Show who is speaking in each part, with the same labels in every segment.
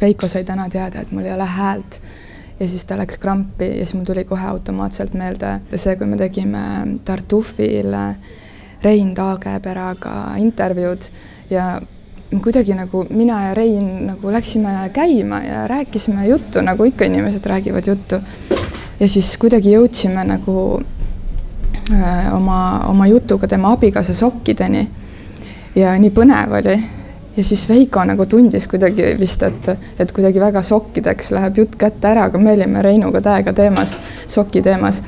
Speaker 1: Veiko sai täna teada, et mul ei ole häält ja siis ta läks krampi ja siis mul tuli kohe automaatselt meelde see, kui me tegime Tartufil Rein Taageperaga intervjuud ja kuidagi nagu mina ja Rein nagu läksime käima ja rääkisime juttu, nagu ikka inimesed räägivad juttu. ja siis kuidagi jõudsime nagu äh, oma, oma jutuga tema abikaasa sokkideni. ja nii põnev oli. Ja siis Veiko nagu tundis kuidagi vist, et, et kuidagi väga sokkideks läheb jutt kätte ära, aga me olime Reinuga täiega teemas, soki teemas.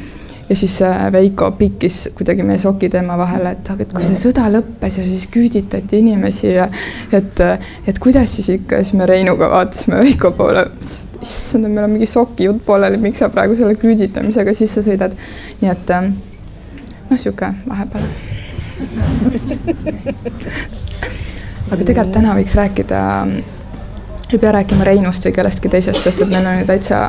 Speaker 1: Ja siis äh, Veiko pikkis kuidagi meie sokiteema vahele, et aga et kui see sõda lõppes ja siis küüditati inimesi ja et, et kuidas siis ikka, siis me Reinuga vaatasime Veiko poole, issand, meil on mingi sokijutt pooleli, miks sa praegu selle küüditamisega sisse sõidad. nii et äh, noh, sihuke vahepeal aga tegelikult täna võiks rääkida, ei pea rääkima Reinust või kellestki teisest, sest et meil on ju täitsa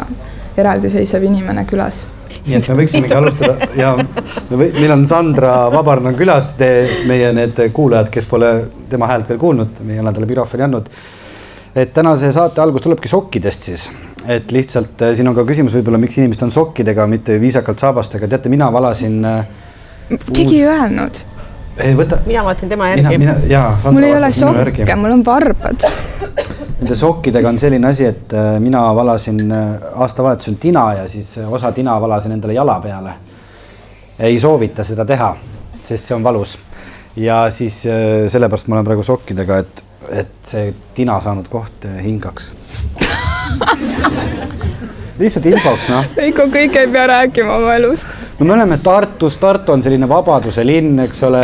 Speaker 1: eraldiseisev inimene külas.
Speaker 2: Nii et me võiksimegi alustada. Ja me või, meil on Sandra Vabarn on külas, meie need kuulajad, kes pole tema häält veel kuulnud, me ei ole talle mikrofoni andnud. et tänase saate algus tulebki sokkidest siis, et lihtsalt eh, siin on ka küsimus võib-olla, miks inimesed on sokkidega, mitte viisakalt saabastega, teate, mina valasin.
Speaker 1: Eh, keegi ei öelnud
Speaker 2: ei võta.
Speaker 3: mina vaatasin tema järgi.
Speaker 1: mul ei ole sokke, mul on varbad
Speaker 2: Nende sokkidega on selline asi, et äh, mina valasin äh, aastavahetusel tina ja siis äh, osa tina valasin endale jala peale. ei soovita seda teha, sest see on valus. ja siis sellepärast ma olen praegu sokkidega, et, et see tina saanud koht hingaks lihtsalt infoks, noh.
Speaker 1: Veiko, kõik ei pea rääkima oma elust.
Speaker 2: no me oleme Tartus, Tartu on selline vabaduse linn, eks ole,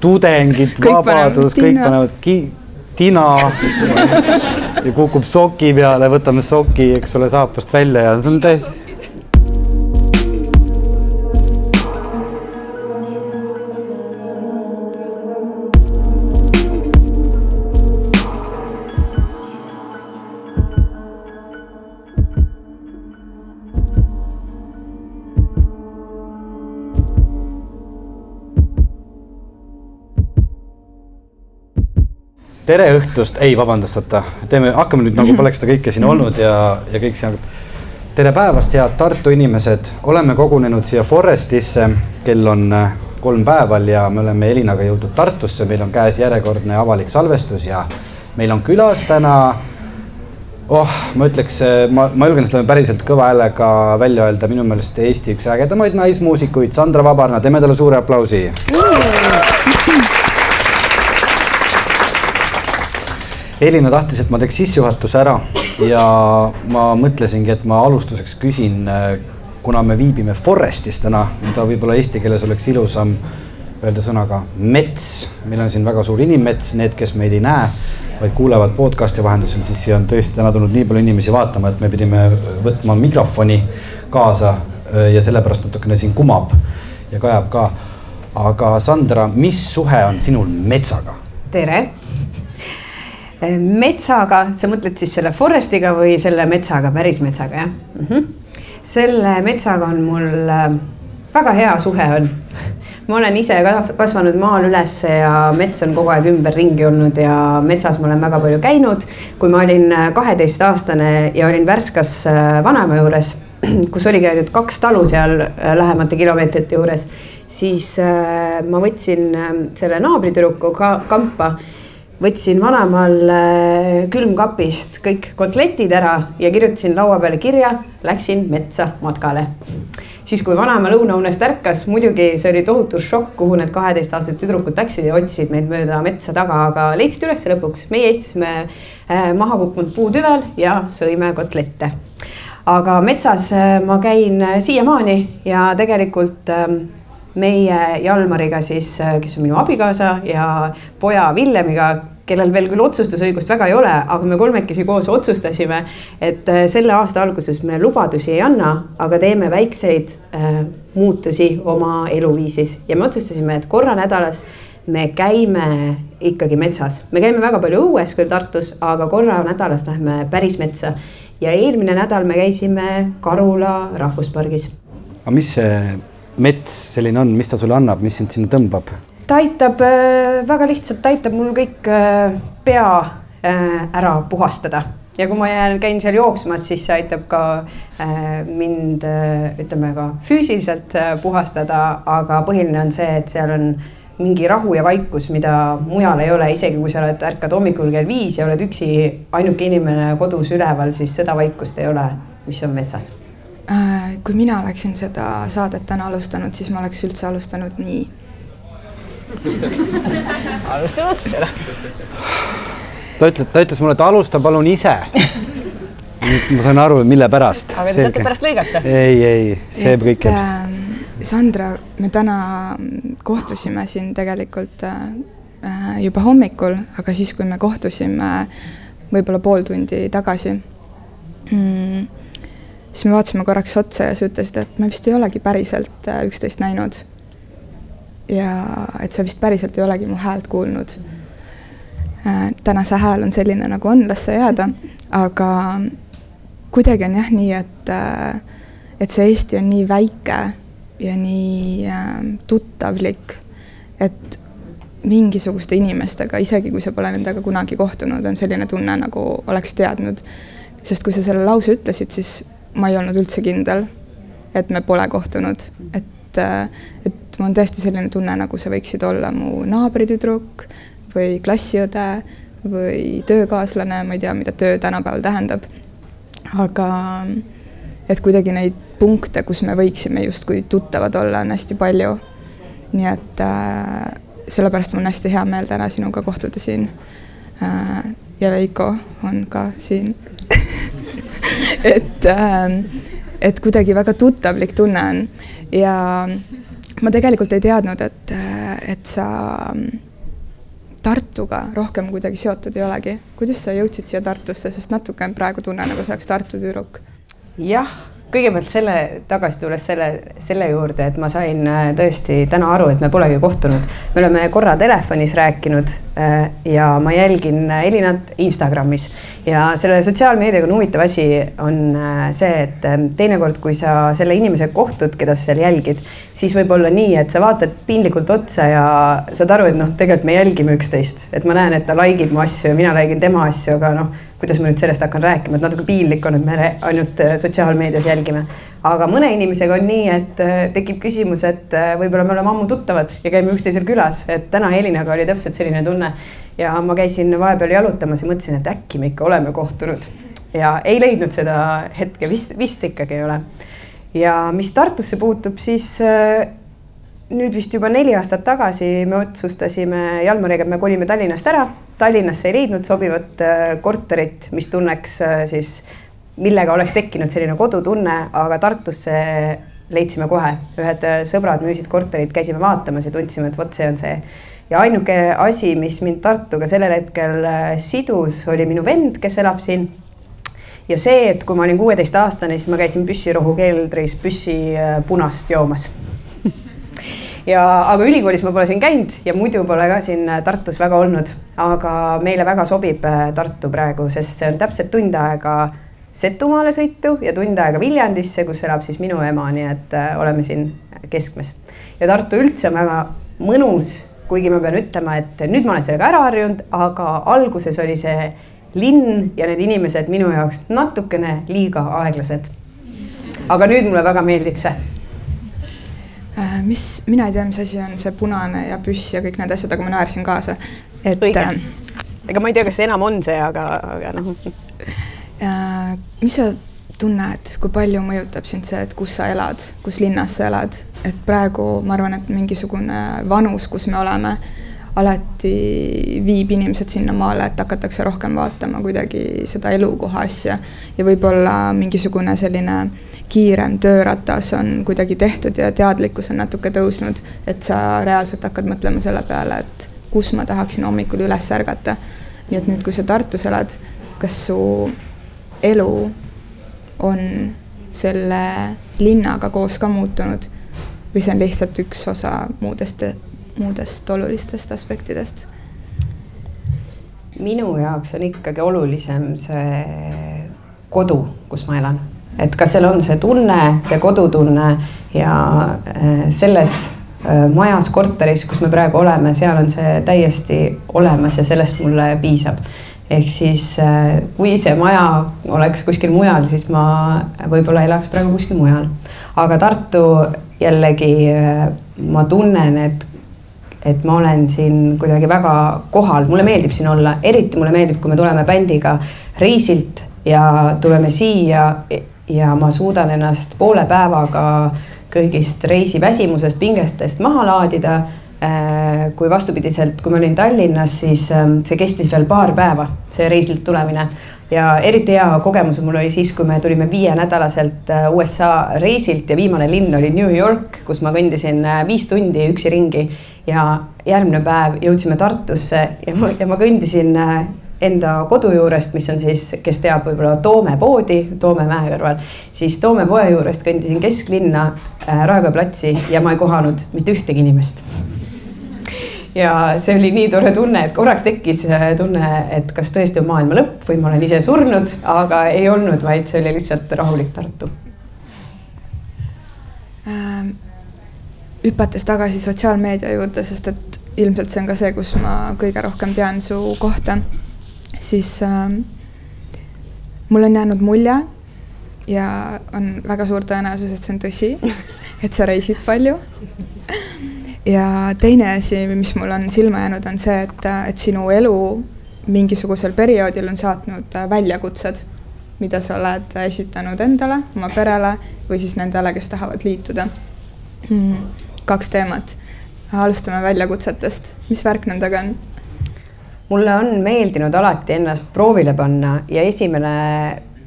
Speaker 2: tudengid, vabadus, kõik panevad ki tina ja kukub soki peale, võtame soki, eks ole, saapast välja ja see on täiesti tere õhtust, ei vabandust, oota, teeme, hakkame nüüd nagu poleks seda kõike siin olnud ja, ja kõik siin. tere päevast, head Tartu inimesed, oleme kogunenud siia Forestisse, kell on äh, kolm päeval ja me oleme Elinaga jõudnud Tartusse, meil on käes järjekordne avalik salvestus ja meil on külas täna. oh, ma ütleks, äh, ma, ma julgen seda päriselt kõva häälega välja öelda, minu meelest Eesti üks ägedamaid naismuusikuid, Sandra Vabarna, teeme talle suure aplausi Elina tahtis, et ma teeks sissejuhatuse ära ja ma mõtlesingi, et ma alustuseks küsin, kuna me viibime Forestis täna, mida võib-olla eesti keeles oleks ilusam öelda sõnaga mets. meil on siin väga suur inimmets, need, kes meid ei näe, vaid kuulevad podcast'i vahendusel, siis siia on tõesti täna tulnud nii palju inimesi vaatama, et me pidime võtma mikrofoni kaasa ja sellepärast natukene siin kumab ja kajab ka. aga Sandra, mis suhe on sinul metsaga?
Speaker 3: tere metsaga, sa mõtled siis selle forest'iga või selle metsaga, päris metsaga, jah mm? -hmm. selle metsaga on mul äh, väga hea suhe on. ma olen ise kasvanud maal üles ja mets on kogu aeg ümberringi olnud ja metsas ma olen väga palju käinud. kui ma olin äh, kaheteistaastane ja olin Värskas äh, vanaema juures, kus oligi ainult kaks talu seal lähemate kilomeetrite juures, siis ma võtsin selle naabritüdruku ka kampa võtsin vanemaal külmkapist kõik kotletid ära ja kirjutasin laua peale kirja, läksin metsa matkale. siis, kui vanaema lõunaunest ärkas, muidugi see oli tohutu šokk, kuhu need kaheteistaastased tüdrukud läksid ja otsisid meid mööda metsa taga, aga leidsid üles lõpuks. meie istusime äh, maha kukkunud puutüvel ja sõime kotlette. aga metsas äh, ma käin äh, siiamaani ja tegelikult ähm, meie Jalmariga siis, kes on minu abikaasa ja poja Villemiga, kellel veel küll otsustusõigust väga ei ole, aga me kolmekesi koos otsustasime, et äh, selle aasta alguses me lubadusi ei anna, aga teeme väikseid äh, muutusi oma eluviisis ja me otsustasime, et korra nädalas me käime ikkagi metsas, me käime väga palju õues küll Tartus, aga korra nädalas lähme päris metsa. ja eelmine nädal me käisime Karula rahvuspargis.
Speaker 2: aga mis see mets selline on, mis ta sulle annab, mis sind sinna tõmbab?
Speaker 3: ta aitab äh, väga lihtsalt, ta aitab mul kõik äh, pea äh, ära puhastada. Ja kui ma jään, käin seal jooksmas, siis see aitab ka mind ütleme ka füüsiliselt puhastada, aga põhiline on see, et seal on mingi rahu ja vaikus, mida mujal ei ole, isegi kui sa oled, ärkad hommikul kell viis ja oled üksi ainuke inimene kodus üleval, siis seda vaikust ei ole, mis on metsas
Speaker 1: kui mina oleksin seda saadet täna alustanud, siis ma oleks üldse alustanud nii
Speaker 3: alustame otsast jälle.
Speaker 2: ta ütleb, ta ütles mulle, et alusta palun ise. nüüd ma saan aru, mille pärast.
Speaker 3: aga te saate pärast lõigata.
Speaker 2: ei, ei, see kõik jääb.
Speaker 1: Ähm, Sandra, me täna kohtusime siin tegelikult äh, juba hommikul, aga siis, kui me kohtusime võib-olla pool tundi tagasi mm,, siis me vaatasime korraks otsa ja sa ütlesid, et me vist ei olegi päriselt äh, üksteist näinud ja et sa vist päriselt ei olegi mu häält kuulnud. Äh, täna see hääl on selline, nagu on, las see jääda, aga kuidagi on jah nii, et, äh, et see Eesti on nii väike ja nii tuttavlik, et mingisuguste inimestega, isegi kui sa pole nendega kunagi kohtunud, on selline tunne, nagu oleks teadnud. sest kui sa selle lause ütlesid, siis ma ei olnud üldse kindel, et me pole kohtunud, et, et mul on tõesti selline tunne, nagu sa võiksid olla mu naabritüdruk või klassiõde või töökaaslane, ma ei tea, mida töö tänapäeval tähendab. aga et kuidagi neid punkte, kus me võiksime justkui tuttavad olla, on hästi palju. nii et äh, sellepärast mul on hästi hea meel täna sinuga kohtuda siin äh,. ja Veiko on ka siin et äh,, et kuidagi väga tuttavlik tunne on ja ma tegelikult ei teadnud, et, et sa Tartuga rohkem kuidagi seotud ei olegi. kuidas sa jõudsid siia Tartusse, sest natuke praegu tunne, nagu sa oleks Tartu tüdruk?
Speaker 3: jah kõigepealt selle, tagasi tulles selle, selle juurde, et ma sain äh, tõesti täna aru, et me polegi kohtunud. me oleme korra telefonis rääkinud äh, ja ma jälgin äh, Elinat Instagramis ja selle sotsiaalmeediaga on huvitav asi, on see, et teinekord, kui sa selle inimesega kohtud, keda sa seal jälgid, siis võib olla nii, et sa vaatad piinlikult otsa ja saad aru, et noh, tegelikult me jälgime üksteist, et ma näen, et ta like ib mu asju ja mina like in tema asju, aga noh kuidas ma nüüd sellest hakkan rääkima, et natuke piinlik on, et me ainult äh, sotsiaalmeedias jälgime. aga mõne inimesega on nii, et äh, tekib küsimus, et äh, võib-olla me oleme ammu tuttavad ja käime üksteisel külas, et täna Elinaga oli täpselt selline tunne. ja ma käisin vahepeal jalutamas ja mõtlesin, et äkki me ikka oleme kohtunud ja ei leidnud seda hetke, vist, vist ikkagi ei ole. ja mis Tartusse puutub, siis nüüd vist juba neli aastat tagasi me otsustasime Jalmariga, et me kolime Tallinnast ära. Tallinnasse ei leidnud sobivat äh, korterit, mis tunneks äh, siis, millega oleks tekkinud selline kodutunne, aga Tartusse leidsime kohe, ühed äh, sõbrad müüsid korterit, käisime vaatamas ja tundsime, et vot see on see. ja ainuke asi, mis mind Tartuga sellel hetkel sidus, oli minu vend, kes elab siin ja see, et kui ma olin kuueteistaastane, siis ma käisin püssirohu keldris püssi punast joomas ja, aga ülikoolis ma pole siin käinud ja muidu pole ka siin äh, Tartus väga olnud, aga meile väga sobib äh, Tartu praegu, sest see on täpselt tund aega Setumaale sõitu ja tund aega Viljandisse, kus elab siis minu ema, nii et äh, oleme siin keskmes. ja Tartu üldse on väga mõnus, kuigi ma pean ütlema, et nüüd ma olen sellega ära harjunud, aga alguses oli see linn ja need inimesed minu jaoks natukene liiga aeglased. aga nüüd mulle väga meeldib see
Speaker 1: mis, mina ei tea, mis asi on see punane ja püss ja kõik need asjad, aga ma naersin kaasa.
Speaker 3: et. Äh, ega ma ei tea, kas see enam on see, aga, aga noh.
Speaker 1: Äh, mis sa tunned, kui palju mõjutab sind see, et kus sa elad, kus linnas sa elad, et praegu ma arvan, et mingisugune vanus, kus me oleme, alati viib inimesed sinnamaale, et hakatakse rohkem vaatama kuidagi seda elukoha asja ja võib-olla mingisugune selline kiirem tööratas on kuidagi tehtud ja teadlikkus on natuke tõusnud, et sa reaalselt hakkad mõtlema selle peale, et kus ma tahaksin hommikul üles ärgata. nii et nüüd, kui sa Tartus elad, kas su elu on selle linnaga koos ka muutunud või see on lihtsalt üks osa muudest, muudest olulistest aspektidest?
Speaker 3: minu jaoks on ikkagi olulisem see kodu, kus ma elan et kas seal on see tunne, see kodutunne ja äh, selles äh, majas, korteris, kus me praegu oleme, seal on see täiesti olemas ja sellest mulle piisab. ehk siis äh, kui see maja oleks kuskil mujal, siis ma võib-olla elaks praegu kuskil mujal. aga Tartu jällegi ma tunnen, et, et ma olen siin kuidagi väga kohal, mulle meeldib siin olla, eriti mulle meeldib, kui me tuleme bändiga reisilt ja tuleme siia ja ma suudan ennast poole päevaga kõigist reisiväsimusest, pingestest maha laadida. Äh, kui vastupidiselt, kui ma olin Tallinnas, siis ähm, see kestis veel paar päeva, see reisilt tulemine. Ja eriti hea kogemus mul oli siis, kui me tulime viienädalaselt äh, USA reisilt ja viimane linn oli New York, kus ma kõndisin äh, viis tundi üksi ringi ja järgmine päev jõudsime Tartusse ja ma, ja ma kõndisin enda kodu juurest, mis on siis, kes teab, võib-olla Toome poodi, Toome mäe kõrval, siis Toome poe juurest kõndisin kesklinna äh, Raekoja platsi ja ma ei kohanud mitte ühtegi inimest ja see oli nii tore tunne, et korraks tekkis äh, tunne, et kas tõesti on maailma lõpp või ma olen ise surnud, aga ei olnud, vaid see oli lihtsalt rahulik Tartu
Speaker 1: ähm,. Hüpates tagasi sotsiaalmeedia juurde, sest et ilmselt see on ka see, kus ma kõige rohkem tean su kohta, siis ähm, mul on jäänud mulje ja on väga suur tõenäosus, et see on tõsi, et sa reisid palju. Ja teine asi, mis mul on silma jäänud, on see, et, et sinu elu mingisugusel perioodil on saatnud väljakutsed, mida sa oled esitanud endale, oma perele või siis nendele, kes tahavad liituda. Hmm.. Kaks teemat. alustame väljakutsetest, mis värk nendega on?
Speaker 3: mulle on meeldinud alati ennast proovile panna ja esimene,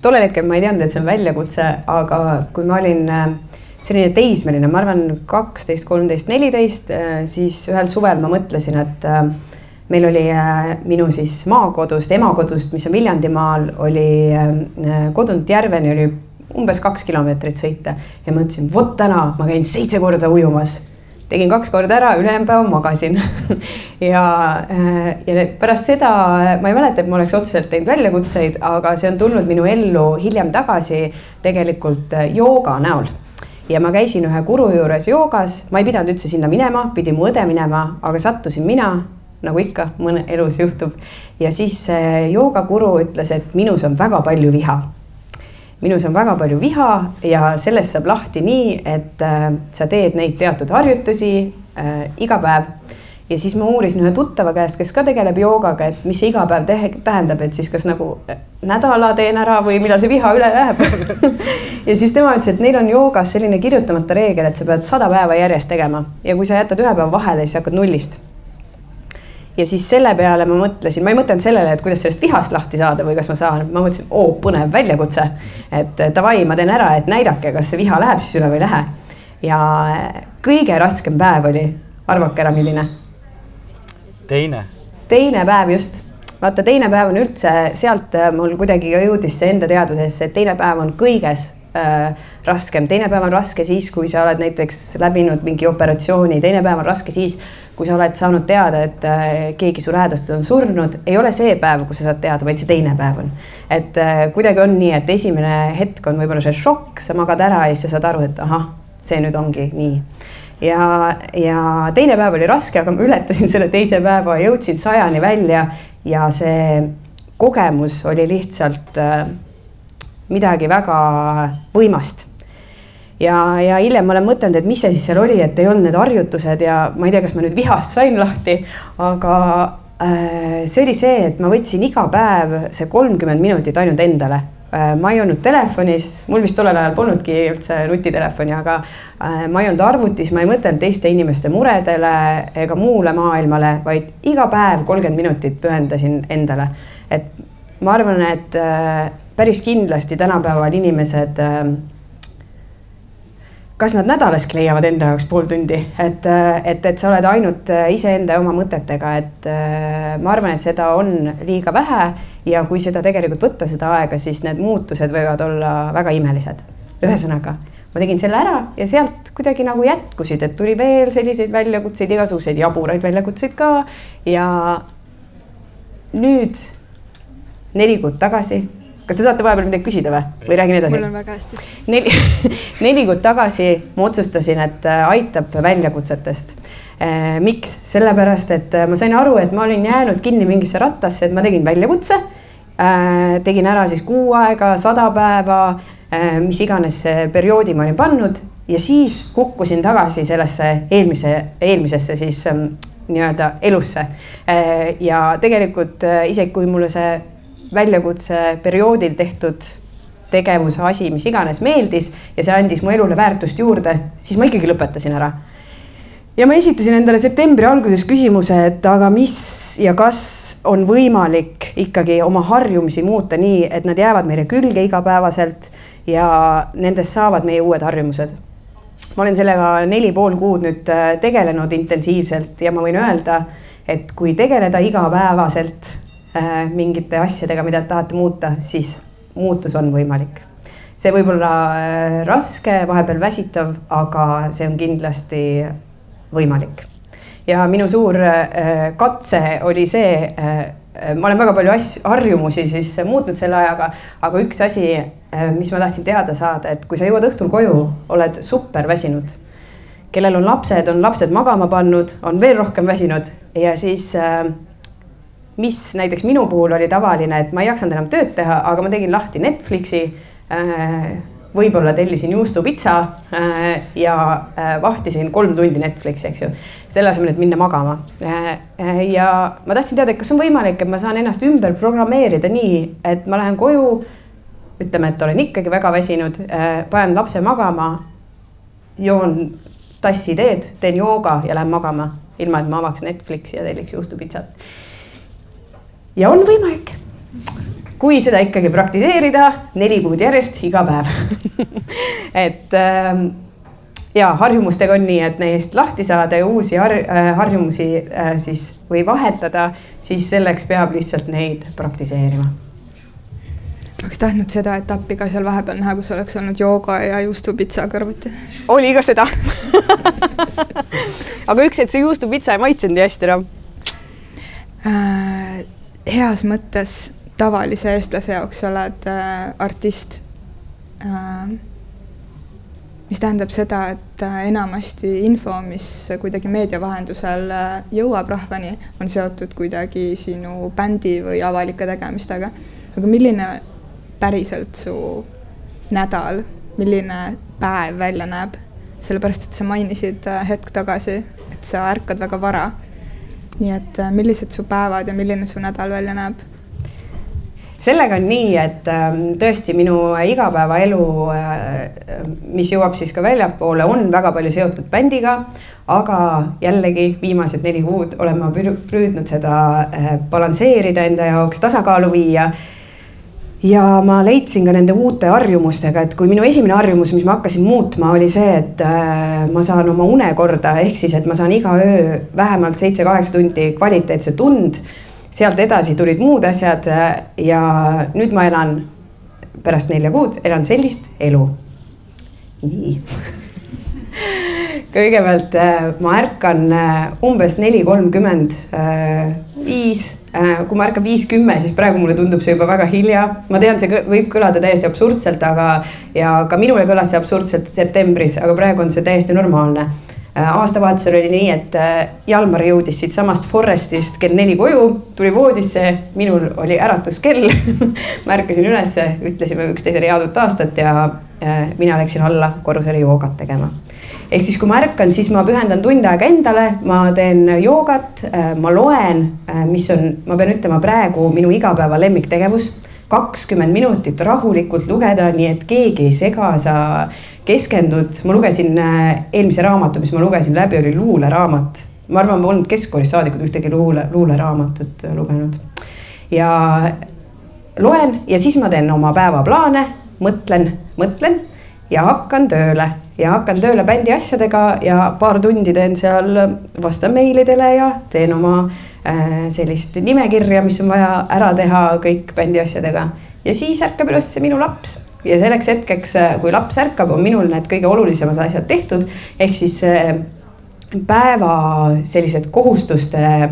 Speaker 3: tollel hetkel ma ei teadnud, et see on väljakutse, aga kui ma olin äh, selline teismeline, ma arvan, kaksteist, kolmteist, neliteist, äh, siis ühel suvel ma mõtlesin, et äh, meil oli minu siis maakodust, emakodust, mis on Viljandimaal, oli kodunt järveni oli umbes kaks kilomeetrit sõita ja mõtlesin, vot täna ma käin seitse korda ujumas tegin kaks korda ära, ülejäänud päeva magasin ja, ja pärast seda ma ei mäleta, et ma oleks otseselt teinud väljakutseid, aga see on tulnud minu ellu hiljem tagasi tegelikult jooga näol ja ma käisin ühe guru juures joogas, ma ei pidanud üldse sinna minema, pidi mu õde minema, aga sattusin mina, nagu ikka mõne elus juhtub. ja siis see joogaguru ütles, et minus on väga palju viha. Minus on väga palju viha ja sellest saab lahti nii, et äh, sa teed neid teatud harjutusi äh, iga päev. Ja siis ma uurisin ühe tuttava käest, kes ka tegeleb joogaga, et mis see iga päev tähendab, et siis kas nagu äh, nädala teen ära või millal see viha üle läheb. Ja siis tema ütles, et neil on joogas selline kirjutamata reegel, et sa pead sada päeva järjest tegema. Ja kui sa jätad ühe päeva vahele, siis hakkad nullist. Ja siis selle peale ma mõtlesin, ma ei mõtelnud sellele, et kuidas sellest vihast lahti saada või kas ma saan, ma mõtlesin, oo põnev väljakutse. et davai, ma teen ära, et näidake, kas see viha läheb siis üle või ei lähe. ja kõige raskem päev oli, arvake ära, milline
Speaker 2: teine?
Speaker 3: teine päev just, vaata, teine päev on üldse sealt äh, mul kuidagi jõudis see enda teadvusesse, et teine päev on kõiges raskem, teine päev on raske siis, kui sa oled näiteks läbinud mingi operatsiooni, teine päev on raske siis, kui sa oled saanud teada, et äh, keegi su lähedased on surnud, ei ole see päev, kus sa saad teada, vaid see teine päev on. et äh, kuidagi on nii, et esimene hetk on võib-olla see šokk, sa magad ära ja siis sa saad aru, et ahah, see nüüd ongi nii. Ja, ja teine päev oli raske, aga ma ületasin selle teise päeva, jõudsin sajani välja ja see kogemus oli lihtsalt äh, midagi väga võimast. ja, ja hiljem ma olen mõtelnud, et mis see siis seal oli, et ei olnud need harjutused ja ma ei tea, kas ma nüüd vihast sain lahti, aga äh, see oli see, et ma võtsin iga päev see kolmkümmend minutit ainult endale Äh, ma ei olnud telefonis, mul vist tollel ajal polnudki üldse nutitelefoni, aga äh, ma ei olnud arvutis, ma ei mõtelnud teiste inimeste muredele ega muule maailmale, vaid iga päev kolmkümmend minutit pühendasin endale. et ma arvan, et päris kindlasti tänapäeval inimesed kas nad nädalaski leiavad enda jaoks pool tundi, et, et, et sa oled ainult iseenda ja oma mõtetega, et ma arvan, et seda on liiga vähe ja kui seda tegelikult võtta, seda aega, siis need muutused võivad olla väga imelised. ühesõnaga, ma tegin selle ära ja sealt kuidagi nagu jätkusid, et tuli veel selliseid väljakutseid, igasuguseid jaburaid väljakutseid ka ja nüüd neli kuud tagasi kas te tahate vahepeal midagi küsida või, või räägin edasi?
Speaker 1: mul on väga hästi.
Speaker 3: neli, neli kuud tagasi ma otsustasin, et äh, aitab väljakutsetest miks, sellepärast et ma sain aru, et ma olin jäänud kinni mingisse rattasse, et ma tegin väljakutse. tegin ära siis kuu aega, sada päeva, mis iganes perioodi ma olin pannud ja siis kukkusin tagasi sellesse eelmise, eelmisesse siis ähm, nii-öelda elusse. ja tegelikult isegi kui mulle see väljakutse perioodil tehtud tegevus, asi, mis iganes meeldis ja see andis mu elule väärtust juurde, siis ma ikkagi lõpetasin ära. ja ma esitasin endale septembri alguses küsimuse, et aga mis ja kas on võimalik ikkagi oma harjumusi muuta nii, et nad jäävad meile külge igapäevaselt ja nendest saavad meie uued harjumused. ma olen sellega neli pool kuud nüüd äh, tegelenud intensiivselt ja ma võin öelda, et kui tegeleda igapäevaselt mingite asjadega, mida tahate muuta, siis muutus on võimalik. see võib olla äh, raske, vahepeal väsitav, aga see on kindlasti võimalik. ja minu suur äh, katse oli see, äh, ma olen väga palju asju, harjumusi siis muutnud selle ajaga, aga üks asi, mis ma tahtsin teada saada, et kui sa jõuad õhtul koju, oled super väsinud kellel on lapsed, on lapsed magama pannud, on veel rohkem väsinud ja siis äh, mis näiteks minu puhul oli tavaline, et ma ei jaksanud enam tööd teha, aga ma tegin lahti Netflixi. Äh, võib-olla tellisin juustupitsa äh, ja äh, vahtisin kolm tundi Netflixi, eks ju. selle asemel, et minna magama. ja ma tahtsin teada, et kas on võimalik, et ma saan ennast ümber programmeerida nii, et ma lähen koju. ütleme, et olen ikkagi väga väsinud, panen lapse magama. joon tassi teed, teen jooga ja lähen magama, ilma et ma avaks Netflixi ja telliks juustupitsat ja on võimalik. kui seda ikkagi praktiseerida neli kuud järjest iga päev et äh, ja harjumustega on nii, et neist lahti saada ja uusi har äh, harjumusi äh, siis või vahetada, siis selleks peab lihtsalt neid praktiseerima
Speaker 1: oleks tahtnud seda etappi ka seal vahepeal näha, kus oleks olnud jooga ja juustupitsa kõrvuti.
Speaker 3: oli ka seda aga üks, et see juustupitsa ei maitsenud nii hästi enam
Speaker 1: äh, heas mõttes tavalise eestlase jaoks oled äh, artist äh,. mis tähendab seda, et äh, enamasti info, mis kuidagi meedia vahendusel äh, jõuab rahvani, on seotud kuidagi sinu bändi või avalike tegemistega. aga milline päriselt su nädal, milline päev välja näeb? sellepärast, et sa mainisid äh, hetk tagasi, et sa ärkad väga vara nii et äh, millised su päevad ja milline su nädal välja näeb?
Speaker 3: sellega on nii, et ähm, tõesti minu igapäevaelu, äh, mis jõuab siis ka väljapoole, on väga palju seotud bändiga. aga jällegi viimased neli kuud olen ma püüdnud seda äh, balansseerida enda jaoks, tasakaalu viia ja ma leidsin ka nende uute harjumustega, et kui minu esimene harjumus, mis ma hakkasin muutma, oli see, et äh, ma saan oma une korda, ehk siis, et ma saan iga öö vähemalt seitse-kaheksa tundi kvaliteetset und. sealt edasi tulid muud asjad äh, ja nüüd ma elan pärast nelja kuud, elan sellist elu. nii kõigepealt äh, ma ärkan umbes neli kolmkümmend viis kui ma ärkan viis kümme, siis praegu mulle tundub see juba väga hilja. ma tean, see võib kõlada täiesti absurdselt, aga ja ka minule kõlas see absurdselt septembris, aga praegu on see täiesti normaalne. Äh, aastavahetusel oli nii, et äh, Jalmar jõudis siitsamast Forestist kell neli koju, tuli voodisse, minul oli äratuskell ma ärkasin ülesse, ütlesime üksteisele head uut aastat ja mina läksin alla korrusele joogat tegema ehk siis, kui ma ärkan, siis ma pühendan tund aega endale, ma teen joogat, äh, ma loen, äh, mis on, ma pean ütlema praegu minu igapäeva lemmiktegevus. kakskümmend minutit rahulikult lugeda, nii et keegi ei sega, sa keskendud, ma lugesin äh, eelmise raamatu, mis ma lugesin läbi, oli luuleraamat. ma arvan, ma polnud keskkoolist saadikud ühtegi luule, luuleraamatut lugenud. ja loen ja siis ma teen oma päevaplaane, mõtlen, mõtlen ja hakkan tööle ja hakkan tööle bändi asjadega ja paar tundi teen seal, vastan meilidele ja teen oma äh, sellist nimekirja, mis on vaja ära teha kõik bändi asjadega. ja siis ärkab üles minu laps ja selleks hetkeks, äh, kui laps ärkab, on minul need kõige olulisemad asjad tehtud, ehk siis äh, päeva sellised kohustuste Äh,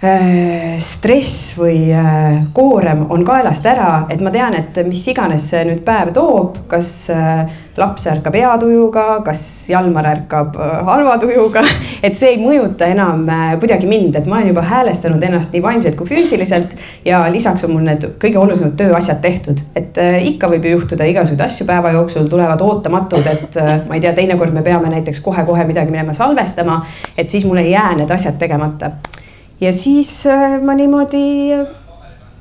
Speaker 3: stress või äh, koorem on kaelast ära, et ma tean, et mis iganes see nüüd päev toob, kas äh, laps ärkab hea tujuga, kas Jalmar ärkab halva tujuga, et see ei mõjuta enam kuidagi mind, et ma olen juba häälestanud ennast nii vaimselt kui füüsiliselt ja lisaks on mul need kõige olulisemad tööasjad tehtud, et ikka võib ju juhtuda igasuguseid asju päeva jooksul, tulevad ootamatud, et ma ei tea, teinekord me peame näiteks kohe-kohe midagi minema salvestama, et siis mul ei jää need asjad tegemata ja siis äh, ma niimoodi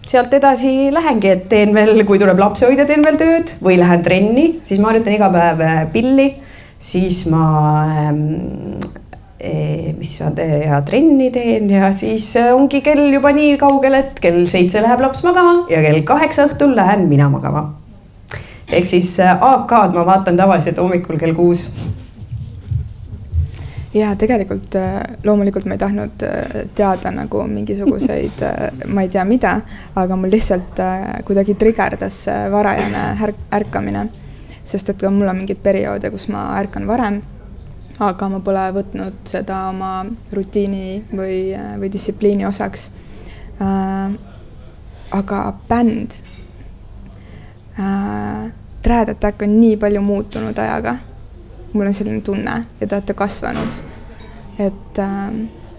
Speaker 3: sealt edasi lähengi, et teen veel, kui tuleb lapsehoidja, teen veel tööd või lähen trenni, siis ma harjutan iga päev äh, pilli, siis ma ähm, eh, mis ma teen ja trenni teen ja siis äh, ongi kell juba nii kaugel, et kell seitse läheb laps magama ja kell kaheksa õhtul lähen mina magama. ehk siis AK-d ma vaatan tavaliselt hommikul kell kuus
Speaker 1: ja tegelikult äh, loomulikult ma ei tahtnud äh, teada nagu mingisuguseid, äh, ma ei tea, mida, aga mul lihtsalt kuidagi trigerdas see varajane ärk-, ärkamine. sest et ka mul on mingeid perioode, kus ma ärkan varem, aga ma pole võtnud seda oma rutiini või, või distsipliini osaks aga bänd Trad Attack on nii palju muutunud ajaga mul on selline tunne ja te olete kasvanud. et äh,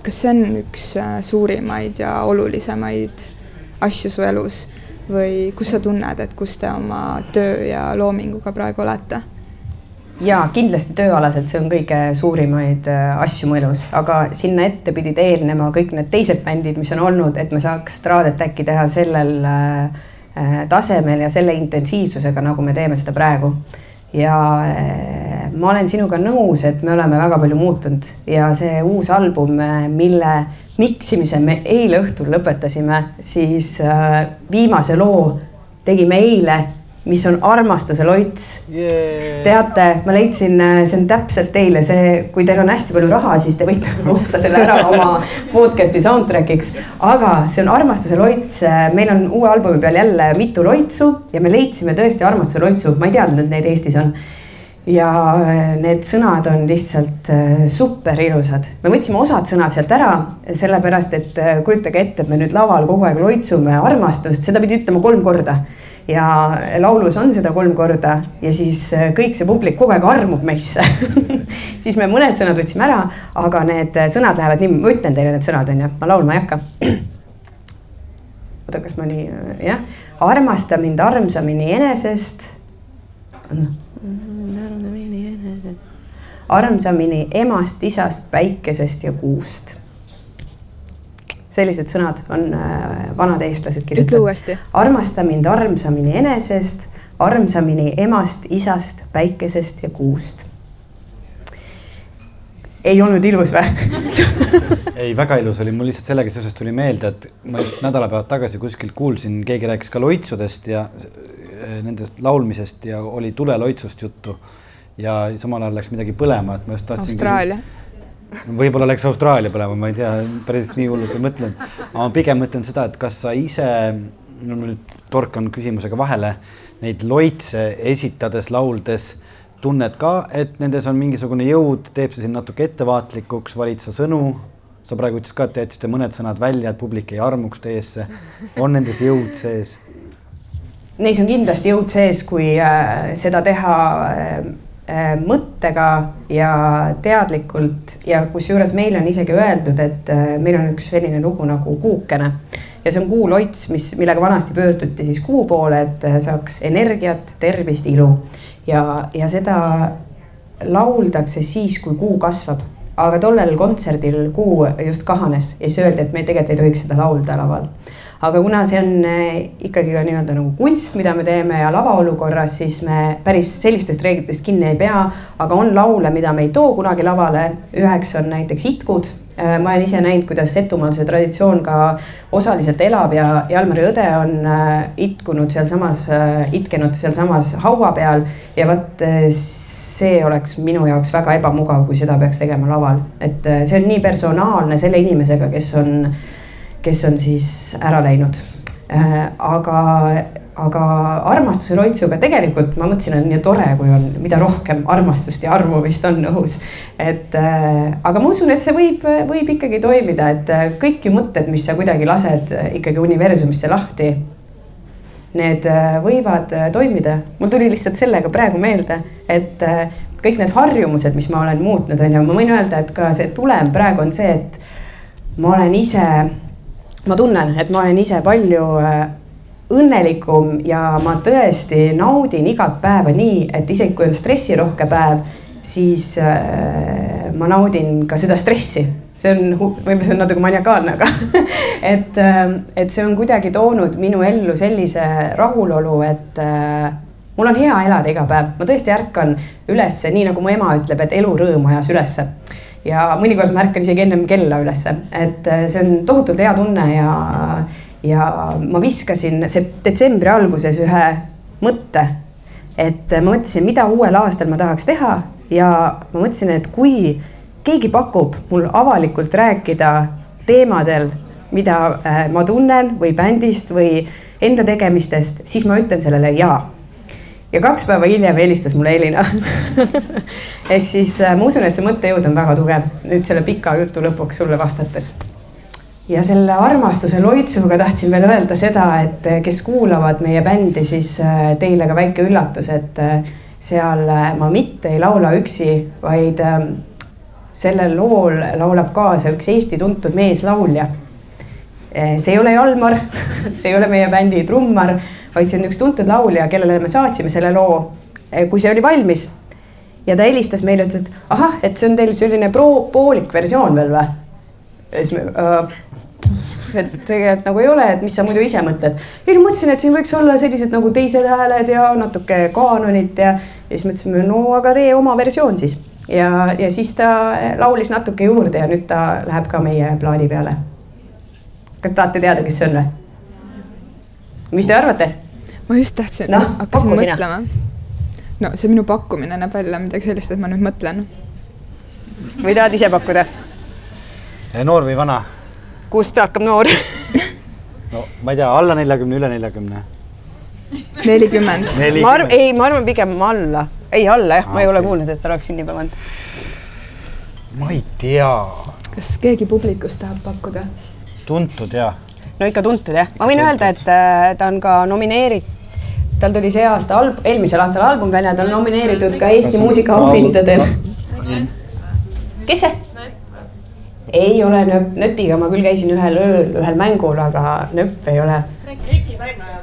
Speaker 1: kas see on üks äh, suurimaid ja olulisemaid asju su elus või kus sa tunned, et kus te oma töö ja loominguga praegu olete?
Speaker 3: ja kindlasti tööalaselt, see on kõige suurimaid äh, asju mu elus, aga sinna ette pidid eelnema kõik need teised bändid, mis on olnud, et me saaks Traadet äkki teha sellel äh, tasemel ja selle intensiivsusega, nagu me teeme seda praegu ja eh, ma olen sinuga nõus, et me oleme väga palju muutunud. Ja see uus album, eh, mille miksimise me eile õhtul lõpetasime, siis eh, viimase loo tegime eile mis on armastuse loits. Yeah.. teate, ma leidsin, äh, see on täpselt teile see, kui teil on hästi palju raha, siis te võite osta selle ära oma podcast'i soundtrack'iks. aga see on armastuse loits, äh, meil on uue albumi peal jälle mitu loitsu ja me leidsime tõesti armastuse loitsu, ma ei teadnud, et neid Eestis on. Ja äh, need sõnad on lihtsalt super ilusad. me võtsime osad sõnad sealt ära, sellepärast et kujutage ette, et me nüüd laval kogu aeg loitsume armastust, seda pidi ütlema kolm korda ja laulus on seda kolm korda ja siis äh, kõik see publik kogu aeg armub meisse siis me mõned sõnad võtsime ära, aga need äh, sõnad lähevad nii, ma ütlen teile need sõnad on ju, ma laulma ei hakka. oota, kas ma nii, äh, jah, armasta mind armsamini enesest. armsamini emast, isast, päikesest ja kuust sellised sõnad on äh, vanad eestlased kirjutanud.
Speaker 1: ütle uuesti.
Speaker 3: armasta mind armsamini enesest, armsamini emast, isast, päikesest ja kuust. ei olnud ilus või
Speaker 2: ei, väga ilus oli, mul lihtsalt sellega seoses tuli meelde, et ma just nädalapäevad tagasi kuskilt kuulsin, keegi rääkis ka loitsudest ja äh, nendest laulmisest ja oli tuleloitsust juttu. ja samal ajal läks midagi põlema, et ma just tahtsin.
Speaker 1: Austraalia
Speaker 2: võib-olla läks Austraalia põlema, ma ei tea, päris nii hullult ei mõtlenud. aga ma pigem mõtlen seda, et kas sa ise, no ma nüüd torkan küsimusega vahele, neid loitse esitades, lauldes, tunned ka, et nendes on mingisugune jõud, teeb see sind natuke ettevaatlikuks, valid sa sõnu? sa praegu ütlesid ka, et te jätsite mõned sõnad välja, et publik ei armuks teesse. on nendes jõud sees?
Speaker 3: Neis on kindlasti jõud sees, kui äh, seda teha Äh, mõttega ja teadlikult ja kusjuures meile on isegi öeldud, et äh, meil on üks selline lugu nagu kuukene. Ja see on kuuloits, mis, millega vanasti pöörduti siis kuu poole, et äh, saaks energiat, tervist, ilu. Ja, ja seda lauldakse siis, kui kuu kasvab. aga tollel kontserdil kuu just kahanes ja siis öeldi, et me tegelikult ei tohiks seda laulda laval aga kuna see on eh, ikkagi ka nii-öelda nagu kunst, mida me teeme ja lavaolukorras, siis me päris sellistest reeglitest kinni ei pea. aga on laule, mida me ei too kunagi lavale, üheks on näiteks itkud. Eh, ma olen ise näinud, kuidas Setumaal see traditsioon ka osaliselt elab ja Jalmari õde on eh, itkunud sealsamas, itkenud sealsamas haua peal. Ja vot see oleks minu jaoks väga ebamugav, kui seda peaks tegema laval, et see on nii personaalne selle inimesega, kes on kes on siis ära läinud. Äh, aga, aga armastuse loitsuga tegelikult ma mõtlesin, on nii tore, kui on, mida rohkem armastust ja armu vist on õhus. et äh, aga ma usun, et see võib, võib ikkagi toimida, et äh, kõik ju mõtted, mis sa kuidagi lased ikkagi universumisse lahti. Need võivad toimida, mul tuli lihtsalt sellega praegu meelde, et kõik need harjumused, mis ma olen muutnud, on ju, ma võin öelda, et ka see tulem praegu on see, et ma olen ise, ma tunnen, et ma olen ise palju äh, õnnelikum ja ma tõesti naudin igat päeva nii, et isegi kui on stressirohke päev, siis äh, ma naudin ka seda stressi. see on, võib-olla see on natuke maniakaalne, aga et, äh, et see on kuidagi toonud minu ellu sellise rahulolu, et mul on hea elada iga päev, ma tõesti ärkan ülesse, nii nagu mu ema ütleb, et elurõõm ajas ülesse ja mõnikord ma ärkan isegi ennem kella ülesse, et see on tohutult hea tunne ja ja ma viskasin detsembri alguses ühe mõtte, et ma mõtlesin, mida uuel aastal ma tahaks teha ja ma mõtlesin, et kui keegi pakub mul avalikult rääkida teemadel, mida äh, ma tunnen või bändist või enda tegemistest, siis ma ütlen sellele jaa. Ja kaks päeva hiljem helistas mulle Elina. Ehk siis äh, ma usun, et see mõttejõud on väga tugev. Nüüd selle pika jutu lõpuks sulle vastates. Ja selle armastuse loitsuga tahtsin veel öelda seda, et eh, kes kuulavad meie bändi, siis eh, teile ka väike üllatus, et eh, seal ma mitte ei laula üksi, vaid sellel lool laulab kaasa üks Eesti tuntud meeslaulja. See ei ole Jalmar, see ei ole meie bändi trummar, vaid see on üks tuntud laulja, kellele me saatsime selle loo, kui see oli valmis. ja ta helistas meile, ütles, et ahah, et see on teil selline pro-, poolik versioon veel või? ja siis me äh, et tegelikult nagu ei ole, et mis sa muidu ise mõtled. ei no mõtlesin, et siin võiks olla sellised nagu teised hääled ja natuke kaanonit ja, ja siis mõtlesime, no aga tee oma versioon siis. ja, ja siis ta laulis natuke juurde ja nüüd ta läheb ka meie plaadi peale. Kas tahate teada, kes see on või? mis te arvate?
Speaker 1: ma just tahtsin no,, hakkasin mõtlema. no see minu pakkumine näeb välja midagi sellist, et ma nüüd mõtlen.
Speaker 3: või tahad ise pakkuda?
Speaker 2: noor või vana?
Speaker 3: kust hakkab noor
Speaker 2: no ma ei tea, alla neljakümne, üle neljakümne.
Speaker 1: nelikümmend.
Speaker 3: ma arvan, ei, ma arvan pigem alla, ei alla jah ah,, ma ei okay. ole kuulnud, et ta oleks sünnipäev olnud.
Speaker 2: ma ei tea.
Speaker 1: kas keegi publikust tahab pakkuda?
Speaker 2: Tuntud ja.
Speaker 3: no ikka tuntud jah, ma võin tuntud. öelda, et äh, ta on ka nomineeritud tal tuli see aasta alb-, eelmisel aastal album välja, ta on nomineeritud ka Eesti muusikaauhindadel. kes see? ei ole nööp, nööpiga ma küll käisin ühel ööl ühel mängul, aga nööp ei ole. Erki Pärnoja.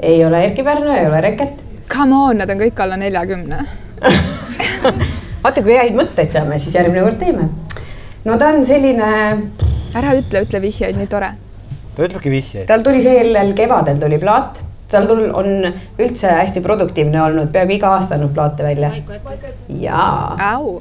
Speaker 3: ei ole Erki Pärnoja, ei ole Reket.
Speaker 1: Come on, nad on kõik alla neljakümne
Speaker 3: vaata, kui häid mõtteid saame, siis järgmine kord teeme. no ta on selline.
Speaker 1: Ära ütle, ütle vihjeid, nii tore.
Speaker 2: ta ütlebki vihjeid.
Speaker 3: tal tuli sellel kevadel tuli plaat, tal tul-, on üldse hästi produktiivne olnud, peaaegu iga aasta annab plaate välja. jaa.
Speaker 1: au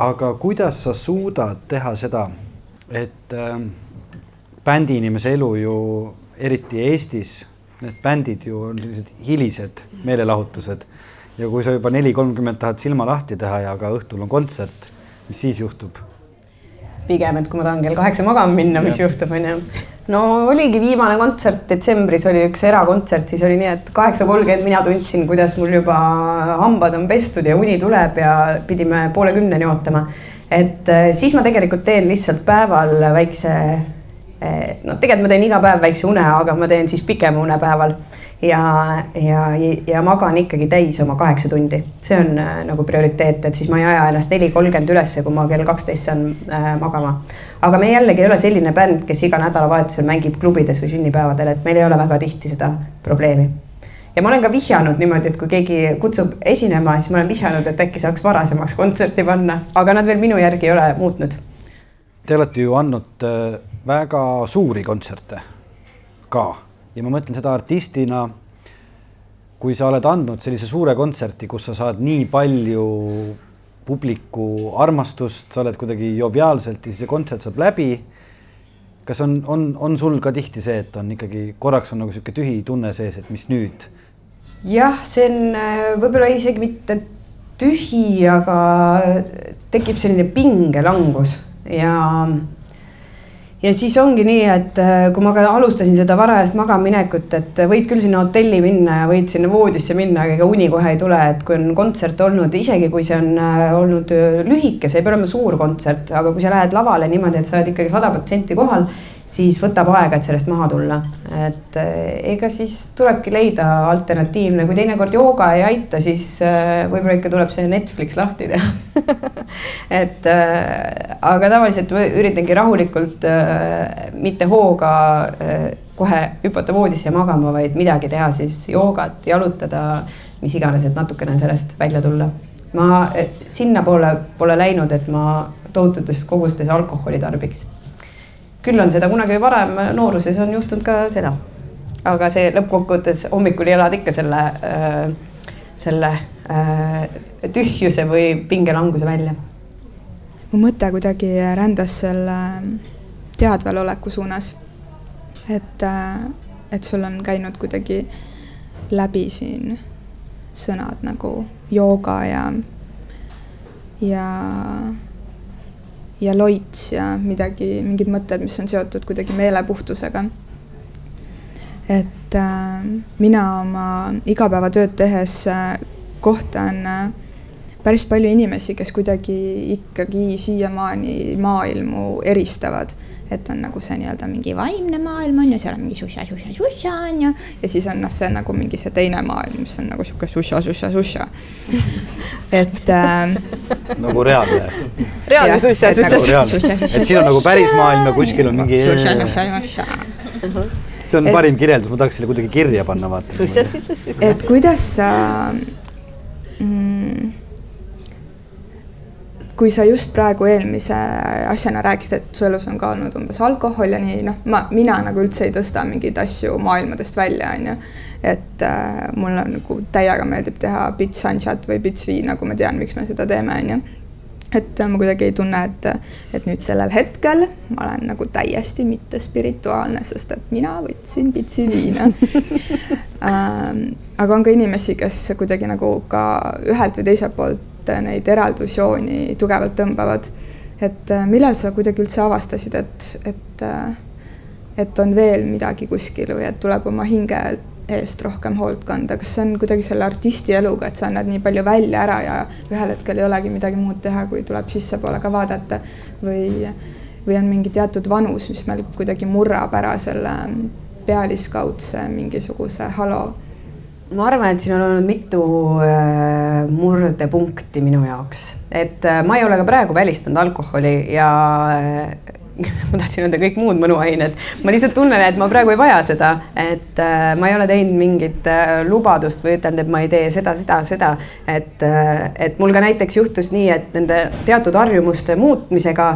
Speaker 2: aga kuidas sa suudad teha seda, et äh, bändiinimese elu ju eriti Eestis, need bändid ju on sellised hilised meelelahutused ja kui sa juba neli kolmkümmend tahad silma lahti teha ja ka õhtul on kontsert, mis siis juhtub?
Speaker 3: pigem, et kui ma tahan kell kaheksa magama minna, mis ja. juhtub, onju. no oligi viimane kontsert detsembris oli üks erakontsert, siis oli nii, et kaheksa kolmkümmend mina tundsin, kuidas mul juba hambad on pestud ja uni tuleb ja pidime poole kümneni ootama. et eh, siis ma tegelikult teen lihtsalt päeval väikse, eh, noh, tegelikult ma teen iga päev väikse une, aga ma teen siis pikema une päeval ja, ja, ja magan ikkagi täis oma kaheksa tundi, see on äh, nagu prioriteet, et siis ma ei aja ennast neli kolmkümmend ülesse, kui ma kell kaksteist saan äh, magama. aga me jällegi ei ole selline bänd, kes iga nädalavahetusel mängib klubides või sünnipäevadel, et meil ei ole väga tihti seda probleemi. ja ma olen ka vihjanud niimoodi, et kui keegi kutsub esinema, siis ma olen vihjanud, et äkki saaks varasemaks kontserti panna, aga nad veel minu järgi ei ole muutnud.
Speaker 2: Te olete ju andnud äh, väga suuri kontserte ka ja ma mõtlen seda artistina, kui sa oled andnud sellise suure kontserti, kus sa saad nii palju publiku armastust, sa oled kuidagi joviaalselt ja siis see kontsert saab läbi. kas on, on, on sul ka tihti see, et on ikkagi korraks on nagu sihuke tühi tunne sees, et mis nüüd?
Speaker 3: jah, see on võib-olla isegi mitte tühi, aga tekib selline pingelangus ja ja siis ongi nii, et äh, kui ma ka alustasin seda varajast magamaminekut, et võid küll sinna hotelli minna ja võid sinna voodisse minna, aga ega uni kohe ei tule, et kui on kontsert olnud, isegi kui see on äh, olnud äh, lühike, see ei pea olema suur kontsert, aga kui sa lähed lavale niimoodi, et sa oled ikkagi sada protsenti kohal siis võtab aega, et sellest maha tulla. et eh, ega siis tulebki leida alternatiivne, kui teinekord jooga ei aita, siis eh, võib-olla ikka tuleb see Netflix lahti teha et eh, aga tavaliselt ma üritangi rahulikult mitte hooga kohe hüpata voodisse magama, vaid midagi teha siis joogat, jalutada, mis iganes, et natukene sellest välja tulla. ma sinnapoole pole läinud, et ma tohututes kogustes alkoholi tarbiks küll on seda kunagi varem nooruses on juhtunud ka seda. aga see lõppkokkuvõttes hommikul elad ikka selle, äh, selle äh, tühjuse või pingelanguse välja.
Speaker 1: mu mõte kuidagi rändas selle teadvaloleku suunas. et, äh, et sul on käinud kuidagi läbi siin sõnad nagu jooga ja, ja ja loits ja midagi, mingid mõtted, mis on seotud kuidagi meelepuhtusega. et äh, mina oma igapäevatööd tehes äh, kohtan äh, päris palju inimesi, kes kuidagi ikkagi siiamaani maailmu eristavad et on nagu see nii-öelda mingi vaimne maailm on ju, seal on mingi suša, suša, suša on ju. ja siis on noh, see nagu mingi see teine maailm, mis on nagu sihuke suša, suša, suša. et äh,.
Speaker 2: nagu reaalne.
Speaker 3: reaalne suša, suša,
Speaker 2: suša. et siin on nagu päris maailm ja kuskil on mingi.
Speaker 1: suša, suša, suša
Speaker 2: see on et, parim kirjeldus, ma tahaks selle kuidagi kirja panna, vaata.
Speaker 1: et kuidas sa mm, kui sa just praegu eelmise asjana rääkisid, et su elus on ka olnud umbes alkohol ja nii, noh, ma, mina nagu üldse ei tõsta mingeid asju maailmadest välja, on ju. et äh, mulle nagu täiega meeldib teha bits hanshat või bits viina, kui ma tean, miks me seda teeme, on ju et ma kuidagi ei tunne, et, et nüüd sellel hetkel ma olen nagu täiesti mitte spirituaalne, sest et mina võtsin pitsi viina ähm, aga on ka inimesi, kes kuidagi nagu ka ühelt või teiselt poolt neid eraldusjooni tugevalt tõmbavad. et äh, millal sa kuidagi üldse avastasid, et, et, äh, et on veel midagi kuskil või et tuleb oma hinge eest rohkem hoolt kanda, kas see on kuidagi selle artisti eluga, et sa annad nii palju välja ära ja ühel hetkel ei olegi midagi muud teha, kui tuleb sissepoole ka vaadata või, või on mingi teatud vanus, mis meil kuidagi murrab ära selle pealiskaudse mingisuguse halo
Speaker 3: ma arvan, et siin on olnud mitu äh, murdepunkti minu jaoks, et äh, ma ei ole ka praegu välistanud alkoholi ja äh, ma tahtsin öelda kõik muud mõnuained, ma lihtsalt tunnen, et ma praegu ei vaja seda, et ma ei ole teinud mingit lubadust või ütelnud, et ma ei tee seda, seda, seda, et et mul ka näiteks juhtus nii, et nende teatud harjumuste muutmisega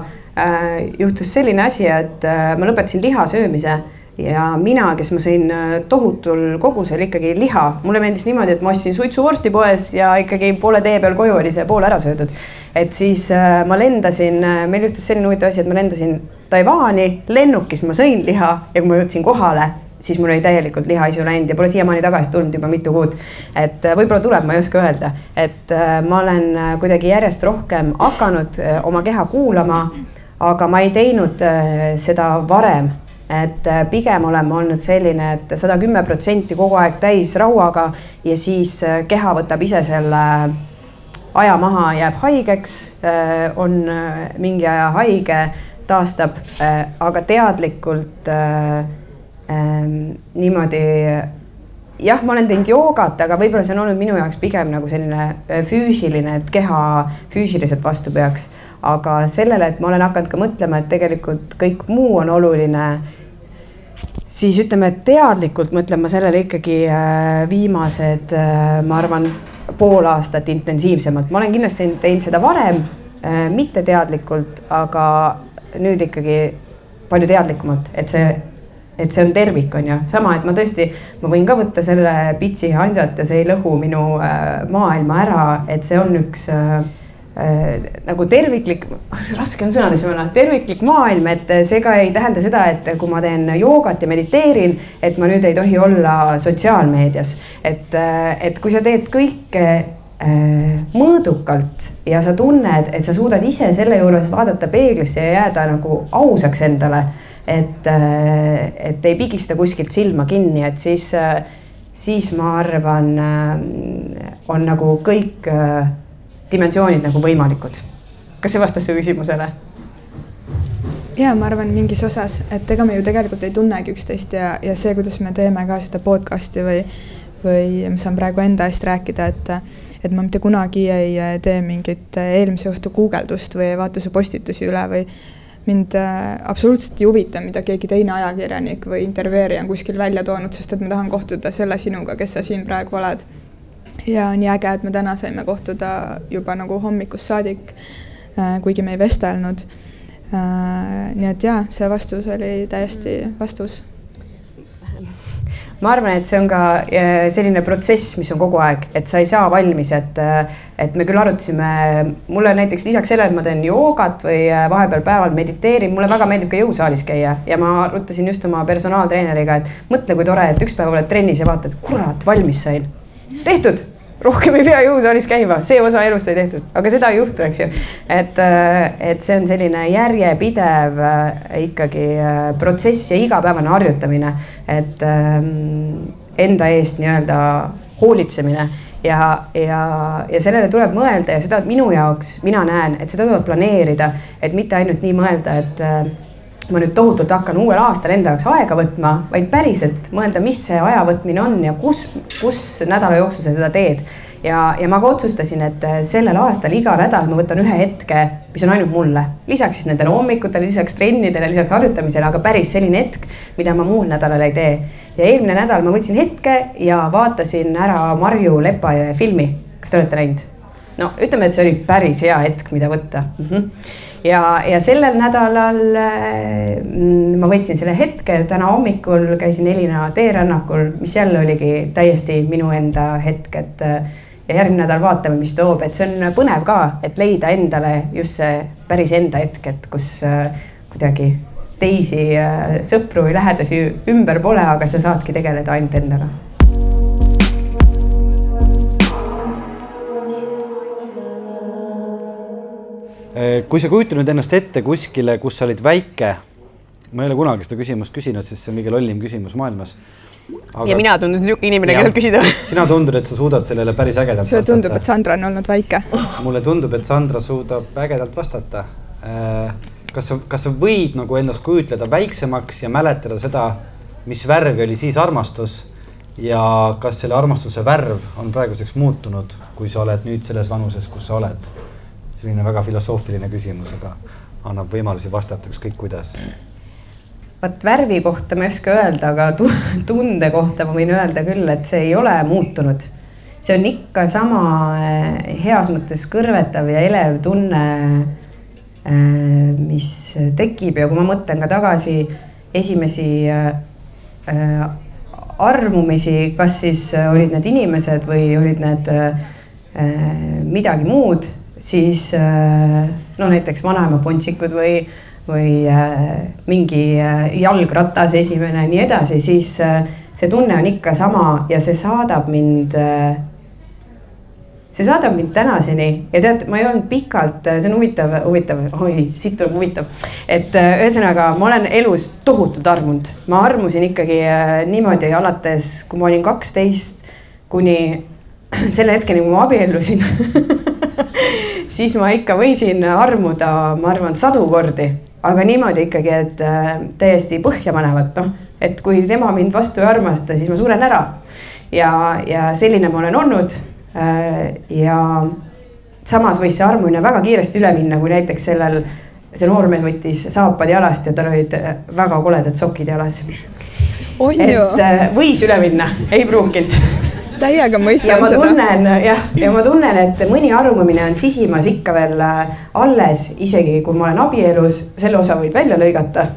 Speaker 3: juhtus selline asi, et ma lõpetasin liha söömise ja mina, kes ma sõin äh, tohutul kogusel ikkagi liha, mulle meeldis niimoodi, et ma ostsin suitsuvorsti poes ja ikkagi poole tee peal koju oli see pool ära söödud. et siis äh, ma lendasin, äh, meil juhtus selline huvitav asi, et ma lendasin Taiwan'i, lennukis ma sõin liha ja kui ma jõudsin kohale, siis mul oli täielikult lihaisu läinud ja pole siiamaani tagasi tulnud juba mitu kuud. et võib-olla tuleb, ma ei oska öelda, et ma olen kuidagi järjest rohkem hakanud oma keha kuulama, aga ma ei teinud seda varem et äh, pigem olen ma olnud selline et, sada kümme protsenti kogu aeg täis rauaga ja siis äh, keha võtab ise selle aja maha, jääb haigeks, äh, on mingi aja haige, taastab, aga teadlikult ähm, niimoodi jah, ma olen teinud joogat, aga võib-olla see on olnud minu jaoks pigem nagu selline füüsiline, et keha füüsiliselt vastu peaks aga sellele, et ma olen hakanud ka mõtlema, et tegelikult kõik muu on oluline, siis ütleme, et teadlikult mõtlen ma sellele ikkagi äh, viimased, äh, ma arvan, pool aastat intensiivsemalt, ma olen kindlasti teinud seda varem, äh, mitte teadlikult, aga nüüd ikkagi palju teadlikumalt, et see et see on tervik, on ju, sama, et ma tõesti, ma võin ka võtta selle pitsi hansat ja see ei lõhu minu maailma ära, et see on üks äh, nagu terviklik, raske on sõnadesse panna, terviklik maailm, et see ka ei tähenda seda, et kui ma teen joogat ja mediteerin, et ma nüüd ei tohi olla sotsiaalmeedias. et, äh, et kui sa teed kõike äh, mõõdukalt ja sa tunned, et sa suudad ise selle juures vaadata peeglisse ja jääda nagu ausaks endale. et, äh, et ei pigista kuskilt silma kinni, et siis, siis ma arvan, on nagu kõik dimensioonid nagu võimalikud. kas see vastas su küsimusele?
Speaker 1: ja ma arvan mingis osas, et ega me ju tegelikult ei tunnegi üksteist ja, ja see, kuidas me teeme ka seda podcast'i või, või ma saan praegu enda eest rääkida, et et ma mitte kunagi ei tee mingit eelmise õhtu guugeldust või ei vaata su postitusi üle või mind äh, absoluutselt ei huvita, mida keegi teine ajakirjanik või intervjueerija on kuskil välja toonud, sest et ma tahan kohtuda selle sinuga, kes sa siin praegu oled ja nii äge, et me täna saime kohtuda juba nagu hommikust saadik, äh, kuigi me ei vestelnud. Äh, nii et jaa, see vastus oli täiesti vastus
Speaker 3: ma arvan, et see on ka äh, selline protsess, mis on kogu aeg, et sa ei saa valmis, et, et me küll arutasime, mulle näiteks lisaks sellele, et ma teen joogat või vahepeal päeval mediteerin, mulle väga meeldib ka jõusaalis käia ja ma arutasin just oma personaaltreeneriga, et mõtle, kui tore, et üks päev oled trennis ja vaatad, kurat, valmis sain. tehtud rohkem ei pea jõusaalis käima, see osa elust sai tehtud, aga seda ei juhtu, eks ju. et, äh, et see on selline järjepidev äh, ikkagi äh, protsess ja igapäevane harjutamine, et ähm, enda eest nii-öelda hoolitsemine ja, ja, ja sellele tuleb mõelda ja seda minu jaoks, mina näen, et seda tuleb planeerida, et mitte ainult nii mõelda, et ma nüüd tohutult hakkan uuel aastal enda jaoks aega võtma, vaid päriselt mõelda, mis see aja võtmine on ja kus, kus nädala jooksul sa seda teed. ja, ja ma ka otsustasin, et äh, sellel aastal iga nädal ma võtan ühe hetke, mis on ainult mulle, lisaks siis nendele hommikutele, lisaks trennidele, lisaks harjutamisele, aga päris selline hetk, mida ma muul nädalal ei tee. ja eelmine nädal ma võtsin hetke ja vaatasin ära Marju Lepajõe filmi, kas te olete näinud? no ütleme, et see oli päris hea hetk, mida võtta mm. -hmm ja, ja sellel nädalal mm, ma võtsin selle hetke, täna hommikul käisin Elina teerännakul, mis jälle oligi täiesti minu enda hetk, et ja järgmine nädal vaatame, mis toob, et see on põnev ka, et leida endale just see päris enda hetk, et kus kuidagi teisi sõpru või lähedasi ümber pole, aga sa saadki tegeleda ainult endaga
Speaker 2: kui sa kujutad nüüd ennast ette kuskile, kus sa olid väike, ma ei ole kunagi seda küsimust küsinud, sest see on kõige lollim küsimus maailmas.
Speaker 3: Aga... ja mina tundun niisugune inimene, kellelt küsida
Speaker 2: sina tundud, et sa suudad sellele päris ägedalt
Speaker 1: sulle tundub, et Sandra on olnud väike
Speaker 2: mulle tundub, et Sandra suudab ägedalt vastata. Äh, kas sa, kas sa võid nagu ennast kujutleda väiksemaks ja mäletada seda, mis värvi oli siis armastus ja kas selle armastuse värv on praeguseks muutunud, kui sa oled nüüd selles vanuses, kus sa oled? Selline väga filosoofiline küsimus, aga annab võimalusi vastata ükskõik kuidas.
Speaker 3: vot värvi kohta ma ei oska öelda, aga tunde kohta ma võin öelda küll, et see ei ole muutunud. see on ikka sama eh, heas mõttes kõrvetav ja elev tunne, eh, mis tekib ja kui ma mõtlen ka tagasi esimesi eh, armumisi, kas siis olid need inimesed või olid need midagi muud siis äh, no näiteks vanaema pontsikud või, või äh, mingi äh, jalgratas esimene ja nii edasi, siis see tunne on ikka sama ja see saadab mind see saadab mind tänaseni. Ja tead, ma ei olnud pikalt, see on huvitav, huvitav, oi, siit tuleb huvitav. et ühesõnaga, ma olen elus tohutult armunud, ma armusin ikkagi niimoodi alates, kui ma olin kaksteist kuni selle hetkeni, kui ma abiellusin siis ma ikka võisin armuda, ma arvan, sadu kordi, aga niimoodi ikkagi, et äh, täiesti põhjapanevalt, noh, et kui tema mind vastu ei armasta, siis ma suren ära. ja, ja selline ma olen olnud. Äh, ja samas võis see armumine väga kiiresti üle minna, kui näiteks sellel, see noormees võttis saapad jalast ja tal olid äh, väga koledad sokid jalas. et võis üle minna, ei pruukinud
Speaker 1: täiega mõistan
Speaker 3: seda. tunnen jah, ja ma tunnen, et mõni armumine on sisimas ikka veel äh, alles, isegi kui ma olen abielus, selle osa võid välja lõigata.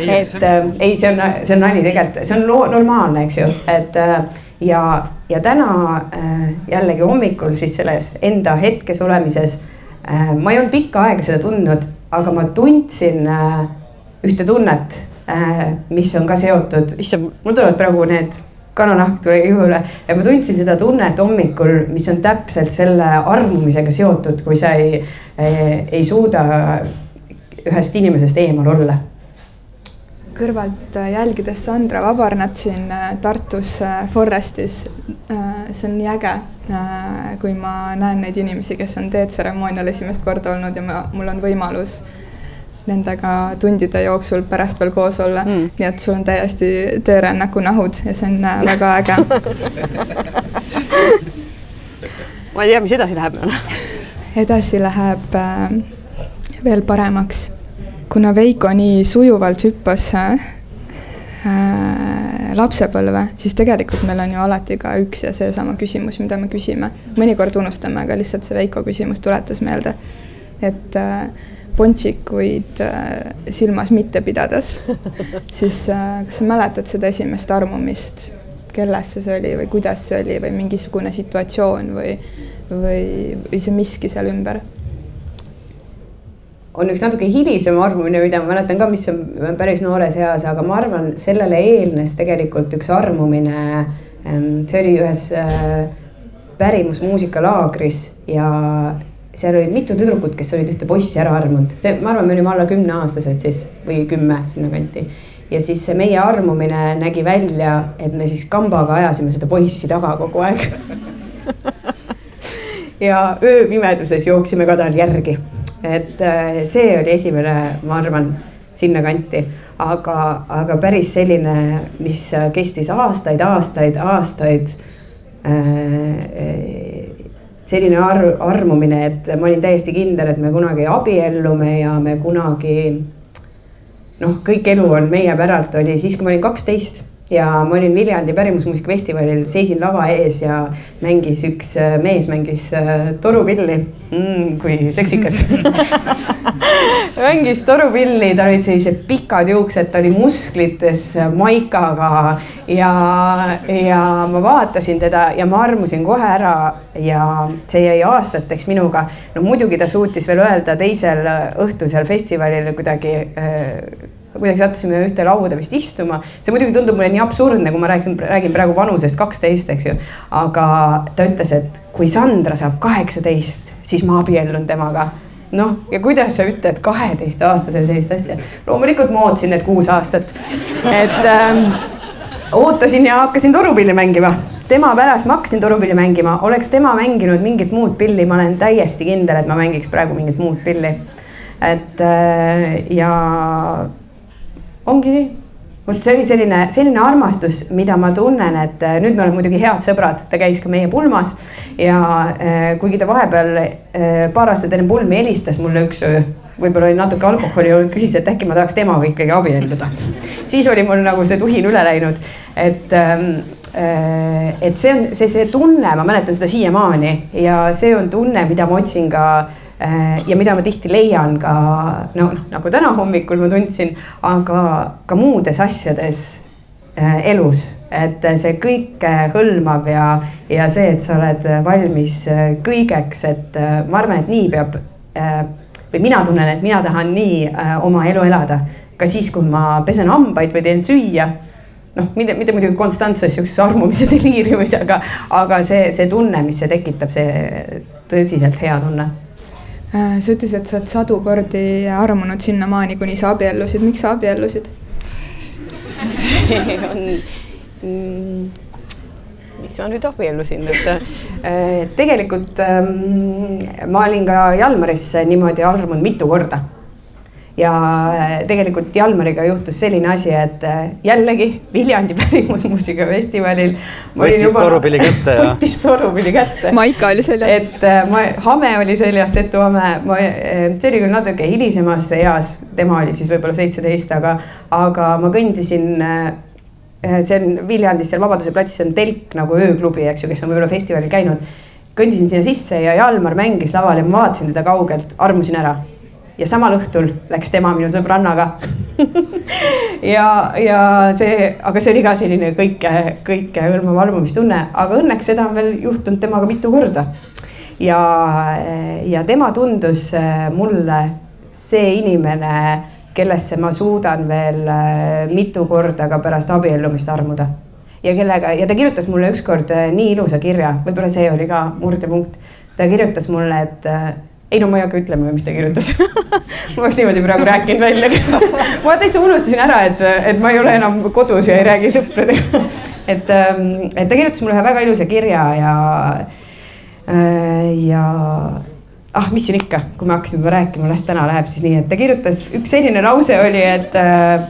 Speaker 3: et äh, ei, see on, see on nali tegelikult, see on normaalne, eks ju, et äh, ja, ja täna äh, jällegi hommikul siis selles enda hetkes olemises äh, ma ei olnud pikka aega seda tundnud, aga ma tundsin äh, ühte tunnet, mis on ka seotud, issand, mul tulevad praegu need kananahk tuli jõule ja ma tundsin seda tunnet hommikul, mis on täpselt selle armumisega seotud, kui sa ei, ei, suuda ühest inimesest eemal olla
Speaker 1: kõrvalt äh, jälgides Sandra Vabarnat siin äh, Tartus äh, Forestis. see on nii äge, kui ma näen neid inimesi, kes on teetseremoonial esimest korda olnud ja ma, mul on võimalus nendega tundide jooksul pärast veel koos olla. Mm.. nii et sul on täiesti teerännaku nahud ja see on väga äge.
Speaker 3: Ma ei tea, mis edasi läheb
Speaker 1: edasi läheb veel paremaks. Kuna Veiko nii sujuvalt hüppas äh, lapsepõlve, siis tegelikult meil on ju alati ka üks ja seesama küsimus, mida me küsime. mõnikord unustame, aga lihtsalt see Veiko küsimus tuletas meelde, et äh, pontsikuid äh, silmas mitte pidades, siis äh, kas sa mäletad seda esimest armumist, kellesse see oli või kuidas see oli või mingisugune situatsioon või, või, või see miski seal ümber
Speaker 3: on üks natuke hilisem armumine, mida ma mäletan ka, mis on päris noores eas, aga ma arvan, sellele eelnes tegelikult üks armumine. Ehm, see oli ühes äh, pärimusmuusikalaagris ja seal olid mitu tüdrukut, kes olid ühte poissi ära armunud, see, ma arvan, me olime alla kümneaastased siis või kümme sinnakanti. ja siis see meie armumine nägi välja, et me siis kambaga ajasime seda poissi taga kogu aeg ja ööpimeduses jooksime ka tal järgi et äh, see oli esimene, ma arvan, sinnakanti, aga, aga päris selline, mis kestis aastaid, aastaid, aastaid. Äh, selline ar-, armumine, et ma olin täiesti kindel, et me kunagi abiellume ja me kunagi noh, kõik elu on meie päralt, oli siis, kui ma olin kaksteist ja ma olin Viljandi pärimusmuusikafestivalil, seisin lava ees ja mängis üks mees mängis torupilli mm,. kui seksikas mängis torupilli, tal olid sellised pikad juuksed, ta oli musklites maikaga ja, ja ma vaatasin teda ja ma armusin kohe ära ja see jäi aastateks minuga. no muidugi ta suutis veel öelda teisel õhtul seal festivalil kuidagi äh, kuidagi sattusime ühte lauda vist istuma. see muidugi tundub mulle nii absurdne, kui ma rääkisin, räägin praegu vanusest kaksteist, eks ju. aga ta ütles, et kui Sandra saab kaheksateist, siis ma abiellun temaga. noh, ja kuidas sa ütled kaheteistaastasele sellist asja? loomulikult ma ootasin need kuus aastat. et ähm, ootasin ja hakkasin torupilli mängima tema pärast ma hakkasin torupilli mängima, oleks tema mänginud mingit muud pilli, ma olen täiesti kindel, et ma mängiks praegu mingit muud pilli. et äh, ja ongi nii vot see oli selline, selline armastus, mida ma tunnen, et äh, nüüd me oleme muidugi head sõbrad, ta käis ka meie pulmas ja äh, kuigi ta vahepeal äh, paar aastat enne pulmi helistas mulle üks öö, võib-olla oli natuke alkoholi olnud, küsis, et äkki ma tahaks temaga ikkagi abielluda. siis oli mul nagu see tuhin üle läinud, et ähm, et see on see, see tunne, ma mäletan seda siiamaani ja see on tunne, mida ma otsin ka Äh, ja mida ma tihti leian ka no nagu täna hommikul ma tundsin, aga ka muudes asjades äh, elus, et see kõik hõlmab ja, ja see, et sa oled valmis äh, kõigeks, et ma arvan, et nii peab või mina tunnen, et mina tahan nii oma elu elada, ka siis, kui ma pesen hambaid või teen süüa noh, mitte, mitte muidugi konstantses sihukeses armumise deliiriumis, aga, aga see, see tunne, mis see tekitab, see tõsiselt hea tunne.
Speaker 1: Äh, sa ütlesid, et sa oled sadu kordi armunud sinnamaani, kuni sa abiellusid, miks sa abiellusid?
Speaker 3: see on mm,, miks ma nüüd abiellusin, et äh, tegelikult ähm, ma olin ka Jalmaris niimoodi armunud mitu korda ja äh, tegelikult Jalmariga juhtus selline asi, et äh, jällegi Viljandi pärimusmuusikafestivalil.
Speaker 2: võttis torupilli kätte ja.
Speaker 3: võttis torupilli kätte.
Speaker 1: maika oli seljas.
Speaker 3: et äh, ma, hame oli seljas, Setu hame, ma, see oli küll natuke hilisemas eas, tema oli siis võib-olla seitseteist, aga, aga ma kõndisin see on Viljandis seal Vabaduse platsis on telk nagu ööklubi, eks ju, kes on võib-olla festivalil käinud. kõndisin sinna sisse ja Jalmar mängis laval ja ma vaatasin teda kaugelt, armusin ära ja samal õhtul läks tema minu sõbrannaga ja, ja see, aga see oli ka selline kõike, kõike hõlmav armumistunne, aga õnneks seda on veel juhtunud temaga mitu korda. ja, ja tema tundus mulle see inimene, kellesse ma suudan veel mitu korda ka pärast abiellumist armuda ja kellega ja ta kirjutas mulle ükskord nii ilusa kirja, võib-olla see oli ka murdepunkt. ta kirjutas mulle, et ei no ma ei hakka ütlema, mis ta kirjutas. Ma oleks niimoodi praegu rääkinud välja. Ma täitsa unustasin ära, et, et ma ei ole enam kodus ja ei räägi sõpradega. Et, ähm, et ta kirjutas mulle ühe väga ilusa kirja ja, äh, ja ah, mis siin ikka, kui me hakkasime juba rääkima, las täna läheb siis nii, et ta kirjutas, üks selline lause oli, et äh,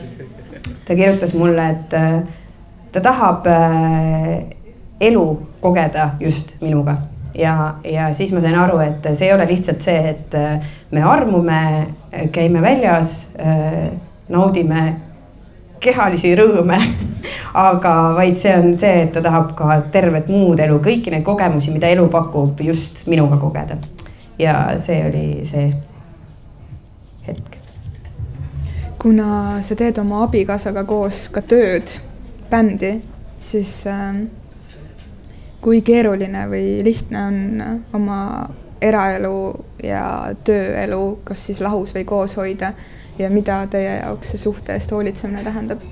Speaker 3: ta kirjutas mulle, et äh, ta tahab elu kogeda just minuga ja, ja siis ma sain aru, et see ei ole lihtsalt see, et äh, me armume, käime väljas, äh, naudime kehalisi rõõme aga vaid see on see, et ta tahab ka tervet muud elu, kõiki neid kogemusi, mida elu pakub, just minuga kogeda. ja see oli see hetk.
Speaker 1: kuna sa teed oma abikaasaga koos ka tööd, bändi, siis äh kui keeruline või lihtne on oma eraelu ja tööelu kas siis lahus või koos hoida ja mida teie jaoks see suhte eest hoolitsemine tähendab?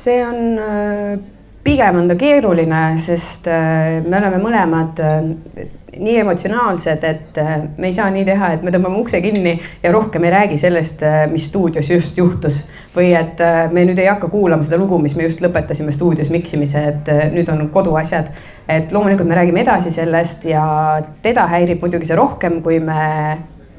Speaker 3: see on, äh, pigem on ta keeruline, sest äh, me oleme mõlemad äh, nii emotsionaalsed, et me ei saa nii teha, et me tõmbame ukse kinni ja rohkem ei räägi sellest, mis stuudios just juhtus või et me nüüd ei hakka kuulama seda lugu, mis me just lõpetasime stuudios miksimise, et nüüd on koduasjad et loomulikult me räägime edasi sellest ja teda häirib muidugi see rohkem, kui me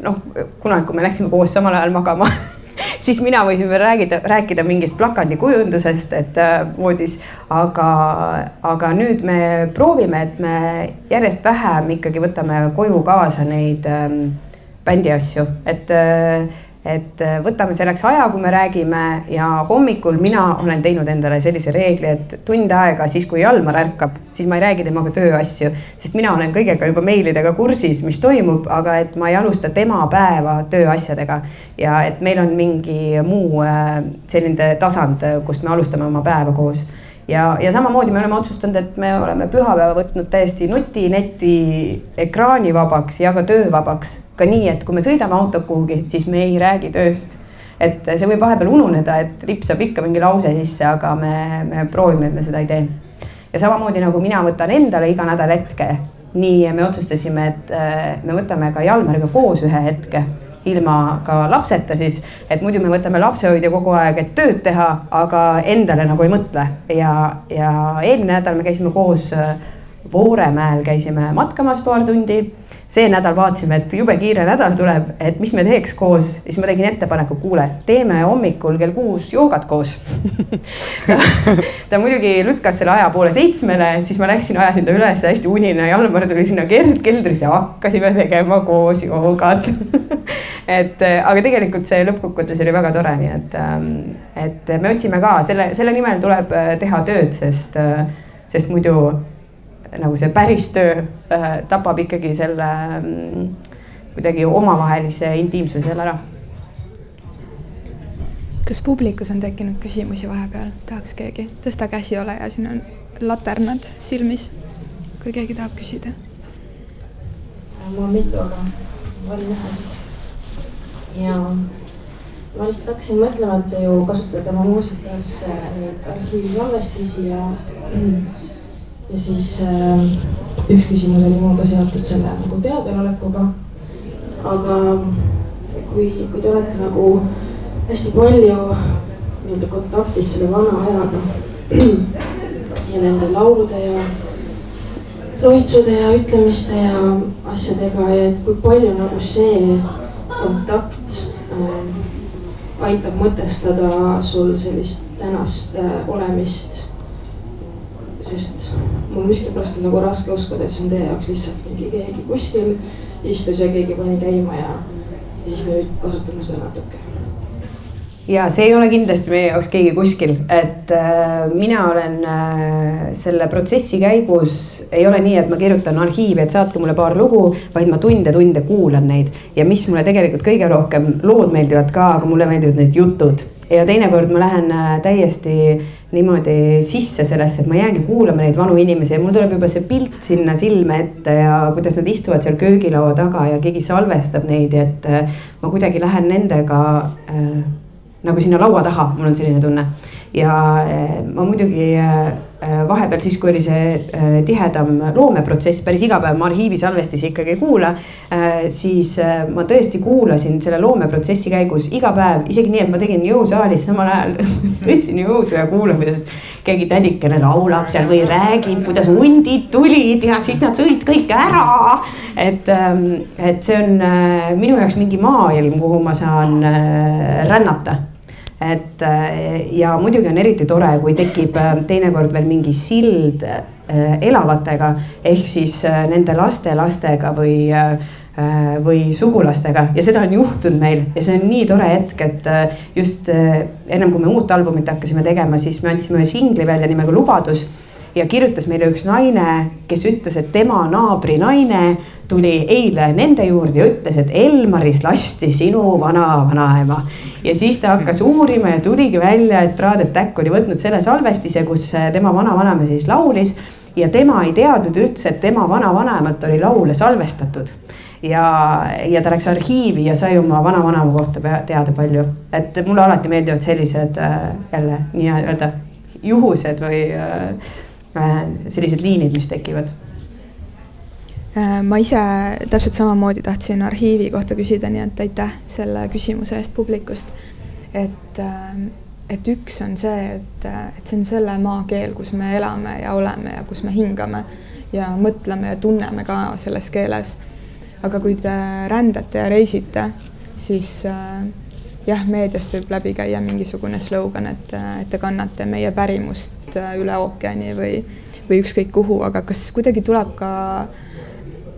Speaker 3: noh, kunagi, kui me läksime koos samal ajal magama siis mina võisin veel räägida, rääkida mingist plakandikujundusest, et äh, voodis, aga, aga nüüd me proovime, et me järjest vähem ikkagi võtame koju kaasa neid ähm, bändi asju, et äh, et äh, võtame selleks aja, kui me räägime ja hommikul mina olen teinud endale sellise reegli, et tund aega siis, kui Jalmar ärkab, siis ma ei räägi temaga tööasju, sest mina olen kõigega juba meilidega kursis, mis toimub, aga et ma ei alusta tema päeva tööasjadega. ja et meil on mingi muu äh, selline tasand, kus me alustame oma päeva koos ja, ja samamoodi me oleme otsustanud, et me oleme pühapäeva võtnud täiesti nuti, neti, ekraanivabaks ja ka töövabaks. Ka nii, et kui me sõidame autoga kuhugi, siis me ei räägi tööst. et see võib vahepeal ununeda, et ripsab ikka mingi lause sisse, aga me, me proovime, et me seda ei tee. ja samamoodi nagu mina võtan endale iga nädal hetke, nii me otsustasime, et äh, me võtame ka Jalmariga koos ühe hetke. Ilma ka lapseta siis, et muidu me võtame lapsehoidja kogu aeg, et tööd teha, aga endale nagu ei mõtle. Ja, ja eelmine nädal me käisime koos äh, Vooremäel käisime matkamas paar tundi see nädal vaatasime, et jube kiire nädal tuleb, et mis me teeks koos, siis ma tegin ettepaneku, kuule, teeme hommikul kell kuus joogat koos. Ta, ta muidugi lükkas selle aja poole seitsmele, siis ma läksin, ajasin ta üles, hästi unine, Jalmar tuli sinna keldrisse hakkasime tegema koos joogat. Et aga tegelikult see lõppkokkuvõttes oli väga tore, nii et, ähm, et me otsime ka selle, selle nimel tuleb äh, teha tööd, sest, äh, sest muidu nagu see päris töö äh, tapab ikkagi selle mm, kuidagi omavahelise intiimsuse seal ära.
Speaker 1: kas publikus on tekkinud küsimusi vahepeal, tahaks keegi, tõsta käsi ole ja siin on laternad silmis, kui keegi tahab küsida.
Speaker 4: mul on mitu, aga valin ühe siis. ja ma lihtsalt hakkasin mõtlema, et te ju kasutate oma muusikas neid arhiivsalvestisi ja ja siis äh, üks küsimus oli mul ka seotud selle nagu teadvalolekuga. aga kui, kui te olete nagu hästi palju nii-öelda kontaktis selle vana ajaga ja nende laulude ja loitsude ja ütlemiste ja asjadega ja et kui palju nagu see kontakt äh, aitab mõtestada sul sellist tänast äh, olemist sest mul miskipärast on nagu raske uskuda, et see on teie jaoks lihtsalt mingi keegi kuskil istus ja keegi pani käima ja, ja siis me nüüd kasutame seda natuke.
Speaker 3: Ja see ei ole kindlasti meie jaoks keegi kuskil, et äh, mina olen äh, selle protsessi käigus, ei ole nii, et ma kirjutan arhiivi, et saatke mulle paar lugu, vaid ma tunde-tunde kuulan neid. Ja mis mulle tegelikult kõige rohkem, lood meeldivad ka, aga mulle meeldivad need jutud. Ja teinekord ma lähen äh, täiesti niimoodi sisse sellesse, et ma jäängi kuulama neid vanu inimesi ja mul tuleb juba see pilt sinna silme ette ja kuidas nad istuvad seal köögilaua taga ja keegi salvestab neid et äh, ma kuidagi lähen nendega äh, nagu sinna laua taha, mul on selline tunne. ja äh, ma muidugi Äh, vahepeal siis, kui oli see äh, tihedam loomeprotsess, päris iga päev ma arhiivisalvestisi ikkagi ei kuula. Äh, siis ma tõesti kuulasin selle loomeprotsessi käigus iga päev, isegi nii, et ma tegin jõusaalis samal ajal võtsin jõudu ja kuulan, kuidas keegi tädikene laulab seal või räägib, kuidas hundid tulid ja siis nad sõid kõik ära. et, ähm, et see on minu jaoks mingi maailm, kuhu ma saan rännata et äh, ja muidugi on eriti tore, kui tekib äh, teinekord veel mingi sild äh, elavatega ehk siis nende lastelastega või või sugulastega. Ja seda on juhtunud meil. Ja see on nii tore hetk, et just ennem kui me uut albumit hakkasime tegema, siis me andsime ühe singli välja nimega Lubadus ja kirjutas meile üks naine, kes ütles, et tema naabri naine tuli eile nende juurde ja ütles, et Elmaris lasti sinu vana-vanaema. ja siis ta hakkas uurima ja tuligi välja, et Prade Attack oli võtnud selle salvestise, kus tema vana-vanaema siis laulis. ja tema ei teadnud üldse, et tema vana-vanaemat oli laule salvestatud ja, ja ta läks arhiivi ja sai oma vana-vanaema kohta teada palju. et mulle alati meeldivad sellised äh, jälle nii-öelda juhused või Äh, sellised liinid, mis tekivad?
Speaker 1: Äh, ma ise täpselt samamoodi tahtsin arhiivi kohta küsida, nii et aitäh selle küsimuse eest publikust. et, äh, et üks on see, et, et see on selle maakeel, kus me elame ja oleme ja kus me hingame ja mõtleme ja tunneme ka selles keeles. aga kui te rändate ja reisite, siis jah, meediast võib läbi käia mingisugune slogan, et, et te kannate meie pärimust üle ookeani või, või ükskõik kuhu, aga kas kuidagi tuleb ka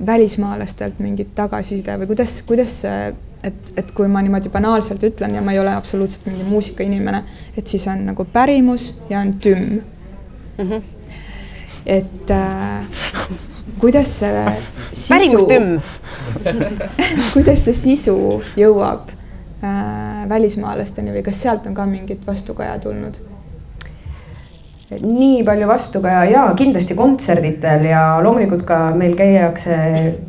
Speaker 1: välismaalastelt mingit tagasiside või kuidas, kuidas see, et, et kui ma niimoodi banaalselt ütlen ja ma ei ole absoluutselt mingi muusikainimene, et siis on nagu pärimus ja on tümm mm. -hmm. et äh, kuidas see sisu, kuidas see sisu jõuab äh, välismaalasteni või kas sealt on ka mingit vastukaja tulnud?
Speaker 3: nii palju vastukaja ja kindlasti kontserditel ja loomulikult ka meil käiakse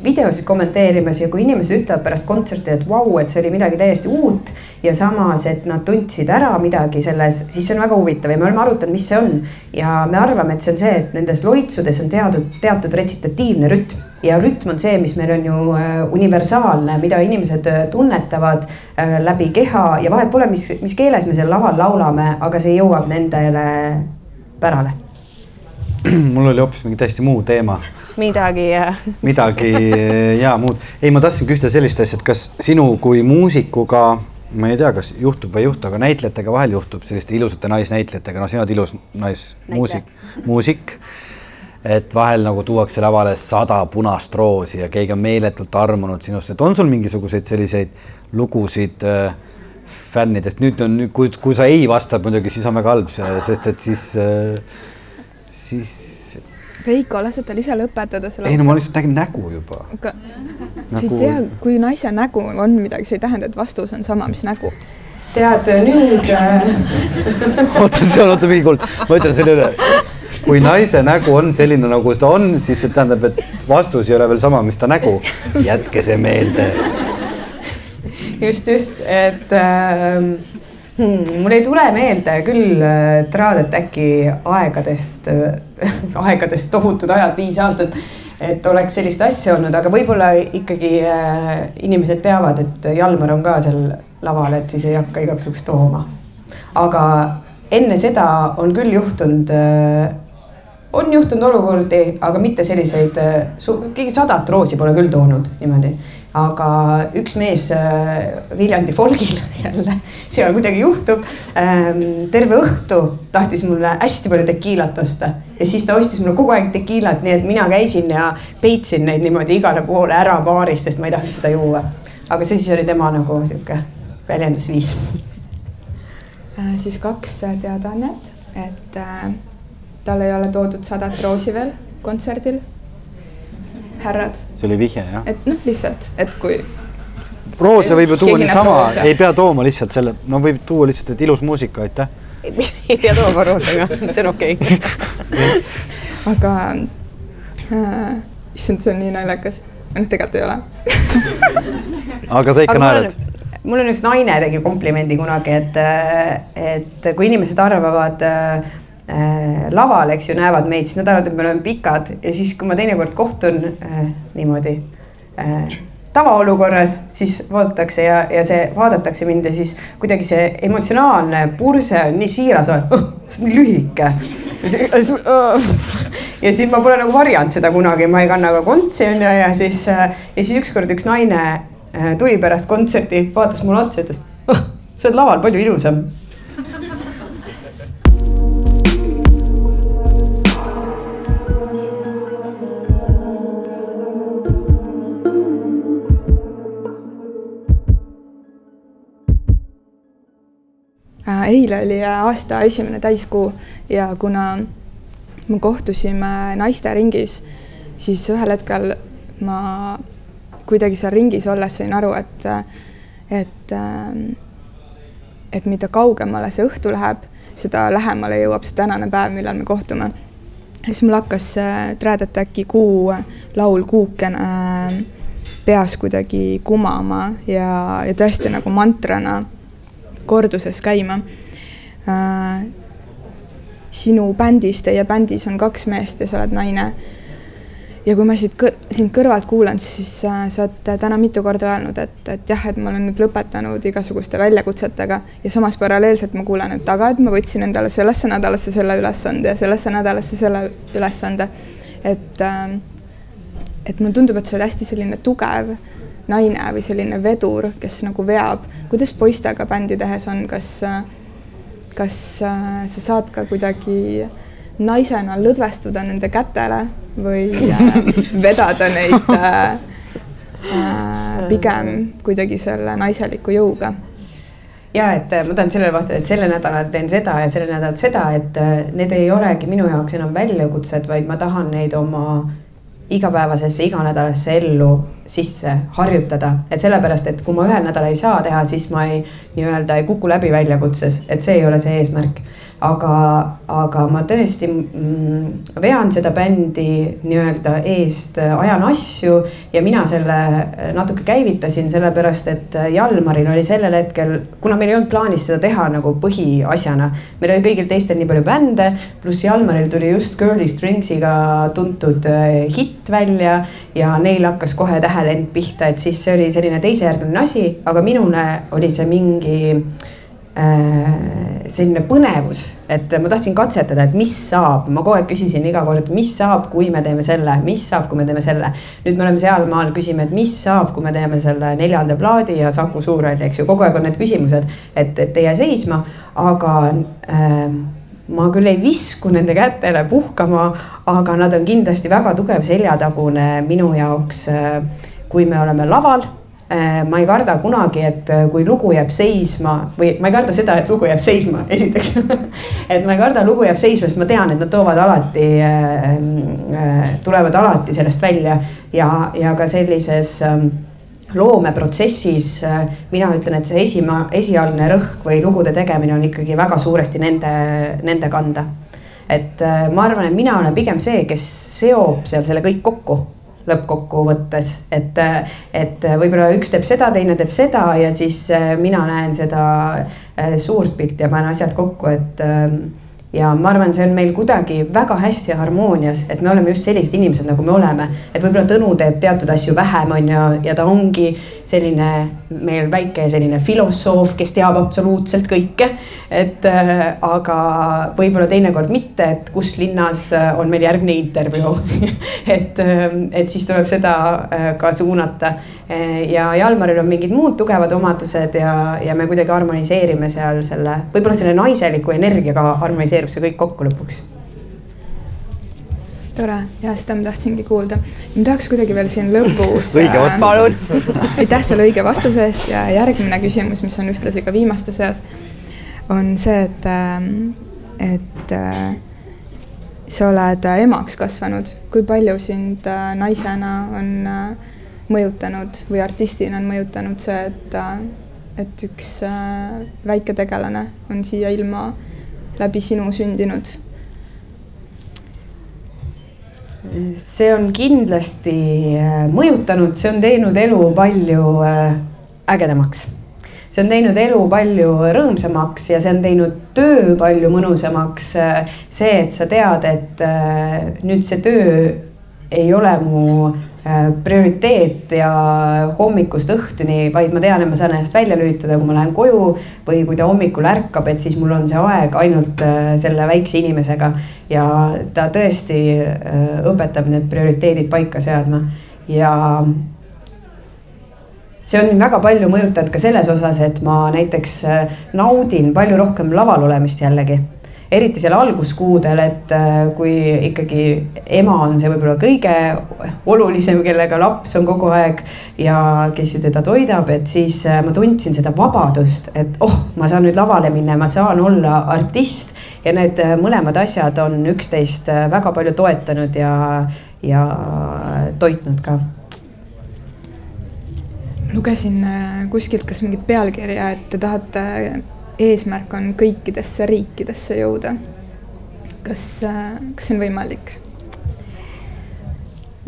Speaker 3: videosid kommenteerimas ja kui inimesed ütlevad pärast kontserti, et vau, et see oli midagi täiesti uut ja samas, et nad tundsid ära midagi selles, siis see on väga huvitav ja me oleme arutanud, mis see on. ja me arvame, et see on see, et nendes loitsudes on teatud, teatud retsitatiivne rütm ja rütm on see, mis meil on ju äh, universaalne, mida inimesed äh, tunnetavad äh, läbi keha. Ja vahet pole, mis, mis keeles me seal laval laulame, aga see jõuab nendele pärale.
Speaker 2: mul oli hoopis mingi täiesti muu teema.
Speaker 3: midagi
Speaker 2: midagi ja muud, ei, ma tahtsin küsida sellist asja, et kas sinu kui muusikuga ma ei tea, kas juhtub või ei juhtu, aga näitlejatega vahel juhtub selliste ilusate naisnäitlejatega, noh, sina oled ilus naismuusik, muusik et vahel nagu tuuakse lavale sada punast roosi ja keegi on meeletult armunud sinust, et on sul mingisuguseid selliseid lugusid äh, fännidest, nüüd on, kui, kui sa ei vasta muidugi, siis on väga halb, sest et siis äh,, siis.
Speaker 1: Veiko, lase tal ise lõpetada selle.
Speaker 2: ei no ma lihtsalt nägin nägu juba.
Speaker 1: aga nagu... sa ei tea, kui naise nägu on midagi, see ei tähenda, et vastus on sama, mis nägu
Speaker 3: tead nüüd äh,
Speaker 2: oota, see on, oota mingi kord, ma ütlen selle üle kui naise nägu on selline, nagu ta on, siis see tähendab, et vastus ei ole veel sama, mis ta nägu. jätke see meelde.
Speaker 3: just, just, et äh, hmm, mul ei tule meelde küll äh, Traadet äkki aegadest äh,, aegadest tohutud ajad, viis aastat et oleks sellist asja olnud, aga võib-olla ikkagi äh, inimesed teavad, et Jalmar on ka seal laval, et siis ei hakka igaks juhuks tooma. aga enne seda on küll juhtunud äh, on juhtunud olukordi, aga mitte selliseid, äh, keegi sadat roosi pole küll toonud niimoodi. aga üks mees äh, Viljandi folgil jälle, seal kuidagi juhtub. Ähm, terve õhtu tahtis mulle hästi palju tekiilat osta ja siis ta ostis mulle kogu aeg tekiilat, nii et mina käisin ja peitsin neid niimoodi igale poole ära baaris, sest ma ei tahtnud seda juua. aga see siis oli tema nagu sihuke väljendusviis
Speaker 1: äh, siis kaks teadaannet, et äh, tal ei ole toodud sadat roosi veel kontserdil. härrad.
Speaker 2: see oli vihje jah?
Speaker 1: et noh, lihtsalt, et kui.
Speaker 2: roose võib ju tuua niisama, ei pea tooma lihtsalt selle, no võib tuua lihtsalt, et ilus muusika, aitäh
Speaker 3: ei pea tooma roosega, see on okei okay.
Speaker 1: aga äh, issand, see on nii naljakas. noh, tegelikult ei ole
Speaker 2: aga sa ikka naerad?
Speaker 3: mul on üks naine tegi komplimendi kunagi, et, et kui inimesed arvavad äh, laval, eks ju, näevad meid, siis nad arvavad, et me oleme pikad ja siis, kui ma teinekord kohtun äh, niimoodi äh, tavaolukorras, siis vaadatakse ja, ja see vaadatakse mind ja siis kuidagi see emotsionaalne purse on nii siiras, see on nii lühike. ja siis ma pole nagu varjanud seda kunagi, ma ei kanna ka kontsi onju ja siis, ja siis ükskord üks naine Äh, tuli pärast kontserti, vaatas mulle otsa ütles oh,, sa oled laval palju ilusam.
Speaker 1: Eile oli aasta esimene täiskuu ja kuna me kohtusime naisteringis, siis ühel hetkel ma kuidagi seal ringis olles sain aru, et, et, et mida kaugemale see õhtu läheb, seda lähemale jõuab see tänane päev, millal me kohtume. ja siis mul hakkas Trad Attacki Kuu laul Kuukene peas kuidagi kumama ja, ja tõesti nagu mantrana korduses käima äh,. sinu bändis, teie bändis on kaks meest ja sa oled naine ja kui ma siit sind kõrvalt kuulan, siis äh, sa oled täna mitu korda öelnud, et, et jah, et ma olen nüüd lõpetanud igasuguste väljakutsetega ja samas paralleelselt ma kuulen, et aga et ma võtsin endale sellesse nädalasse selle ülesande ja sellesse nädalasse selle ülesande. et, äh, et mulle tundub, et sa oled hästi selline tugev naine või selline vedur, kes nagu veab. kuidas poistega bändi tehes on, kas, kas äh, sa saad ka kuidagi naisena lõdvestuda nende kätele või äh, vedada neid äh, äh, pigem kuidagi selle naiseliku jõuga
Speaker 3: ja et ma tahan sellele vastata, et sellel nädalal teen seda ja sellel nädalal seda, et need ei olegi minu jaoks enam väljakutsed, vaid ma tahan neid oma igapäevasesse, iganädalasse ellu sisse harjutada, et sellepärast, et kui ma ühel nädalal ei saa teha, siis ma ei nii-öelda ei kuku läbi väljakutses, et see ei ole see eesmärk aga, aga ma tõesti mm, vean seda bändi nii-öelda eest, ajan asju ja mina selle natuke käivitasin, sellepärast et Jalmaril oli sellel hetkel, kuna meil ei olnud plaanis seda teha nagu põhiasjana, meil oli kõigil teistel nii palju bände, pluss Jalmaril tuli just Girly Stringsiga tuntud äh, hitt välja ja neil hakkas kohe tähelend pihta, et siis see oli selline teisejärguline asi, aga minule oli see mingi Äh, selline põnevus, et ma tahtsin katsetada, et mis saab, ma kogu aeg küsisin iga kord, mis saab, kui me teeme selle, mis saab, kui me teeme selle. nüüd me oleme sealmaal, küsime, et mis saab, kui me teeme selle neljanda plaadi ja Saku Suurhalli, eks ju, kogu aeg on need küsimused, et, et ei jää seisma, aga äh, ma küll ei visku nende kätele puhkama, aga nad on kindlasti väga tugev seljatagune minu jaoks, äh, kui me oleme laval. Äh, ma ei karda kunagi, et äh, kui lugu jääb seisma või ma ei karda seda, et lugu jääb seisma, esiteks. Et ma ei karda, lugu jääb seisma, sest ma tean, et nad toovad alati äh, äh,, tulevad alati sellest välja. Ja, ja ka sellises äh, loomeprotsessis äh, mina ütlen, et see esima, esialgne rõhk või lugude tegemine on ikkagi väga suuresti nende, nende kanda. et ma arvan, et mina olen pigem see, kes seob seal selle kõik kokku lõppkokkuvõttes, et, et võib-olla üks teeb seda, teine teeb seda ja siis äh, mina näen seda äh, suurt pilti ja panen asjad kokku, et ähm, ja ma arvan, see on meil kuidagi väga hästi harmoonias, et me oleme just sellised inimesed, nagu me oleme. et võib-olla Tõnu teeb teatud asju vähem, on ju, ja ta ongi selline meil väike selline filosoof, kes teab absoluutselt kõike. et äh, aga võib-olla teinekord mitte, et kus linnas äh, on meil järgmine intervjuu. Et äh,, et siis tuleb seda äh, ka suunata. Ja Jalmaril on mingid muud tugevad omadused ja, ja me kuidagi harmoniseerime seal selle, võib-olla selle naiseliku energiaga harmoniseerub see kõik kokku lõpuks
Speaker 1: tore ja seda ma tahtsingi kuulda. ma tahaks kuidagi veel siin lõpus.
Speaker 2: õige vastus. palun.
Speaker 1: aitäh selle õige vastuse eest ja järgmine küsimus, mis on ühtlasi ka viimaste seas, on see, et, ähm, et äh, sa oled emaks kasvanud, kui palju sind äh, naisena on äh, mõjutanud või artistina on mõjutanud see, et, et üks väike tegelane on siia ilma läbi sinu sündinud?
Speaker 3: See on kindlasti äh, mõjutanud, see on teinud elu palju äh, ägedamaks. see on teinud elu palju rõõmsamaks ja see on teinud töö palju mõnusamaks. see, et sa tead, et nüüd see töö ei ole mu Äh, prioriteet ja hommikust õhtuni, vaid ma tean, et ma saan ennast välja lülitada, kui ma lähen koju või kui ta hommikul ärkab, et siis mul on see aeg ainult äh, selle väikse inimesega. ja ta tõesti äh, õpetab need prioriteedid paika seadma ja see on väga palju mõjutanud ka selles osas, et ma näiteks naudin palju rohkem laval olemist jällegi eriti seal alguskuudel, et äh, kui ikkagi ema on see võib-olla kõige olulisem, kellega laps on kogu aeg ja kes ju teda toidab, et siis äh, ma tundsin seda vabadust, et oh, ma saan nüüd lavale minna, ma saan olla artist. Ja need äh, mõlemad asjad on üksteist väga palju toetanud ja, ja toitnud ka.
Speaker 1: Lugesin kuskilt kas mingit pealkirja, et te tahate eesmärk on kõikidesse riikidesse jõuda. kas, kas see on võimalik?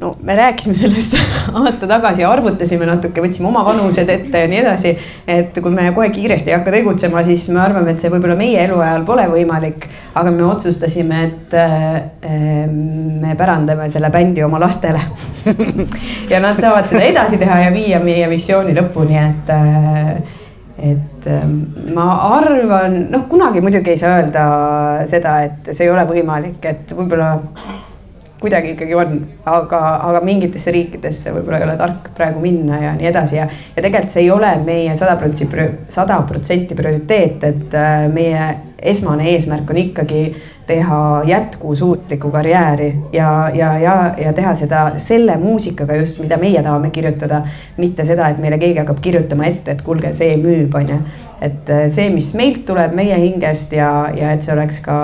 Speaker 3: no me rääkisime sellest aasta tagasi ja arvutasime natuke, võtsime oma vanused ette ja nii edasi. et kui me kohe kiiresti ei hakka tegutsema, siis me arvame, et see võib-olla meie eluajal pole võimalik. aga me otsustasime, et äh, me pärandame selle bändi oma lastele ja nad saavad seda edasi teha ja viia meie missiooni lõpuni, et äh, et ähm, ma arvan, noh, kunagi muidugi ei saa öelda seda, et see ei ole võimalik, et võib-olla kuidagi ikkagi on, aga, aga mingitesse riikidesse võib-olla ei ole tark praegu minna ja nii edasi. Ja, ja tegelikult see ei ole meie sada protsenti, sada protsenti prioriteet, et äh, meie esmane eesmärk on ikkagi teha jätkusuutlikku karjääri ja, ja, ja, ja teha seda selle muusikaga just, mida meie tahame kirjutada. mitte seda, et meile keegi hakkab kirjutama ette, et kuulge, see müüb, on ju. et äh, see, mis meilt tuleb meie hingest ja, ja et see oleks ka,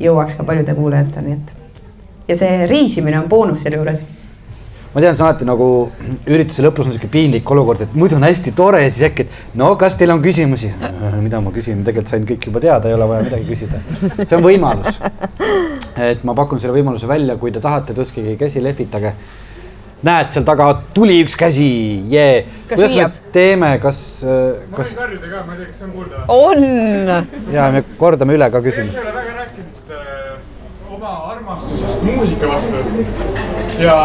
Speaker 3: jõuaks ka paljude kuulajateni, et. ja see reisimine on boonus selle juures
Speaker 2: ma tean, see on alati nagu ürituse lõpus on sihuke piinlik olukord, et muidu on hästi tore ja siis äkki, et no kas teil on küsimusi? mida ma küsin, tegelikult sain kõik juba teada, ei ole vaja midagi küsida. see on võimalus. et ma pakun selle võimaluse välja, kui te tahate, tõstke käsi, lehvitage. näed, seal taga tuli üks käsi, jee. kuidas viiab? me teeme, kas,
Speaker 5: kas? ma võin karjuda ka, ma ei tea, kas see on kuulda.
Speaker 3: on.
Speaker 2: ja me kordame üle ka küsimuse.
Speaker 5: ei ole väga rääkinud äh, oma armastusest muusika vastu ja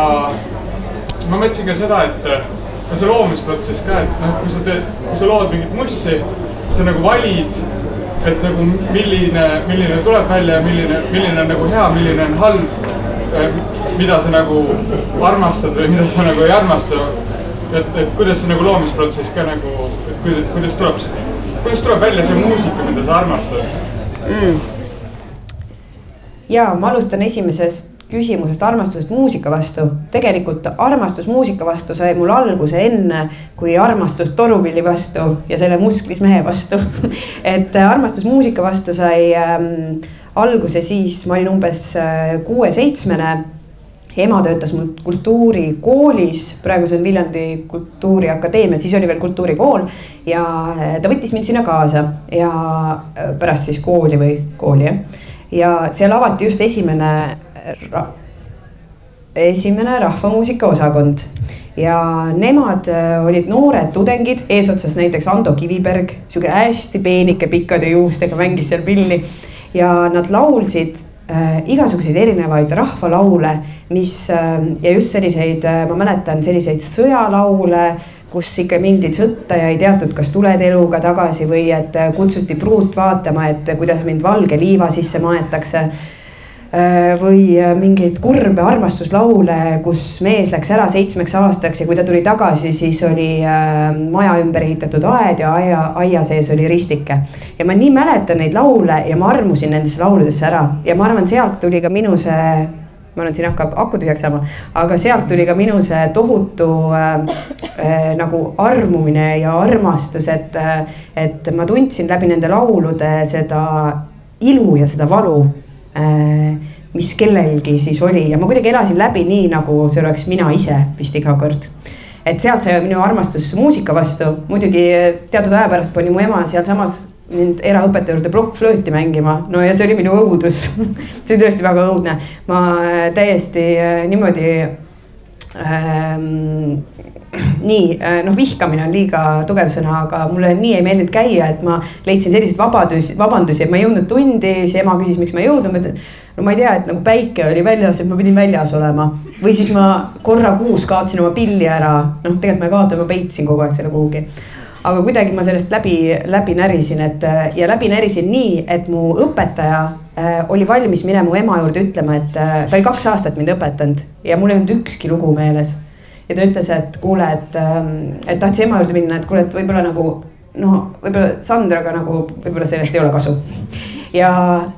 Speaker 5: ma mõtlesin ka seda, et see loomisprotsess ka, et noh, kui sa teed, kui sa lood mingit mussi, sa nagu valid, et nagu milline, milline tuleb välja ja milline, milline on nagu hea, milline on halb. Äh, mida sa nagu armastad või mida sa nagu ei armasta. et, et kuidas see nagu loomisprotsess ka nagu, et kuidas, kuidas tuleb, kuidas tuleb välja see muusika, mida sa armastad mm.?
Speaker 3: ja ma alustan esimesest küsimusest armastusest muusika vastu. tegelikult armastus muusika vastu sai mul alguse enne kui armastus torupilli vastu ja selle musklis mehe vastu et armastus muusika vastu sai ähm, alguse siis, ma olin umbes äh, kuue-seitsmene ema töötas mul kultuurikoolis, praegu see on Viljandi Kultuuriakadeemia, siis oli veel kultuurikool. ja äh, ta võttis mind sinna kaasa ja äh, pärast siis kooli või kooli jah. ja seal avati just esimene esimene rahvamuusika osakond ja nemad äh, olid noored tudengid, eesotsas näiteks Ando Kiviberg, sihuke hästi peenike pikkade juustega mängis seal pilli. ja nad laulsid äh, igasuguseid erinevaid rahvalaule, mis äh, ja just selliseid äh,, ma mäletan selliseid sõjalaule kus ikka mindi sõtta ja ei teatud, kas tuled eluga tagasi või et äh, kutsuti pruut vaatama, et kuidas mind valge liiva sisse maetakse. Äh, või äh, mingeid kurbe armastuslaule, kus mees läks ära seitsmeks aastaks ja kui ta tuli tagasi, siis oli äh, maja ümber ehitatud aed ja aia, aia sees oli ristike. ja ma nii mäletan neid laule ja ma armusin nendesse lauludesse ära ja ma arvan, sealt tuli ka minu see ma arvan, siin hakkab aku tühjaks saama, aga sealt tuli ka minu see tohutu äh, äh, nagu armumine ja armastus, et äh,, et ma tundsin läbi nende laulude seda ilu ja seda valu Äh, mis kellelgi siis oli. Ja ma kuidagi elasin läbi nii, nagu see oleks mina ise vist iga kord. et sealt sai minu armastus muusika vastu, muidugi teatud aja pärast pani mu ema sealsamas mind eraõpetaja juurde plokkflööti mängima, no ja see oli minu õudus. See oli tõesti väga õudne, ma äh, täiesti äh, niimoodi ähm, nii noh, vihkamine on liiga tugev sõna, aga mulle nii ei meeldinud käia, et ma leidsin selliseid vabadusi, vabandusi, et ma ei jõudnud tundi, siis ema küsis, miks ma ei jõudnud, ma ütlen. no ma ei tea, et nagu päike oli väljas, et ma pidin väljas olema või siis ma korra kuus kaotasin oma pilli ära, noh, tegelikult ma ei kaotanud, ma peitsin kogu aeg selle kuhugi aga kuidagi ma sellest läbi, läbi närisin, et ja läbi närisin nii, et mu õpetaja äh, oli valmis minema mu ema juurde ütlema, et äh, ta oli kaks aastat mind õpetanud ja mul ei olnud ükski lugu meeles. Ja ta ütles, et kuule, et, ähm, et tahtis ema juurde minna, et kuule, et võib-olla nagu noh, võib-olla Sandraga nagu võib-olla sellest ei ole kasu. ja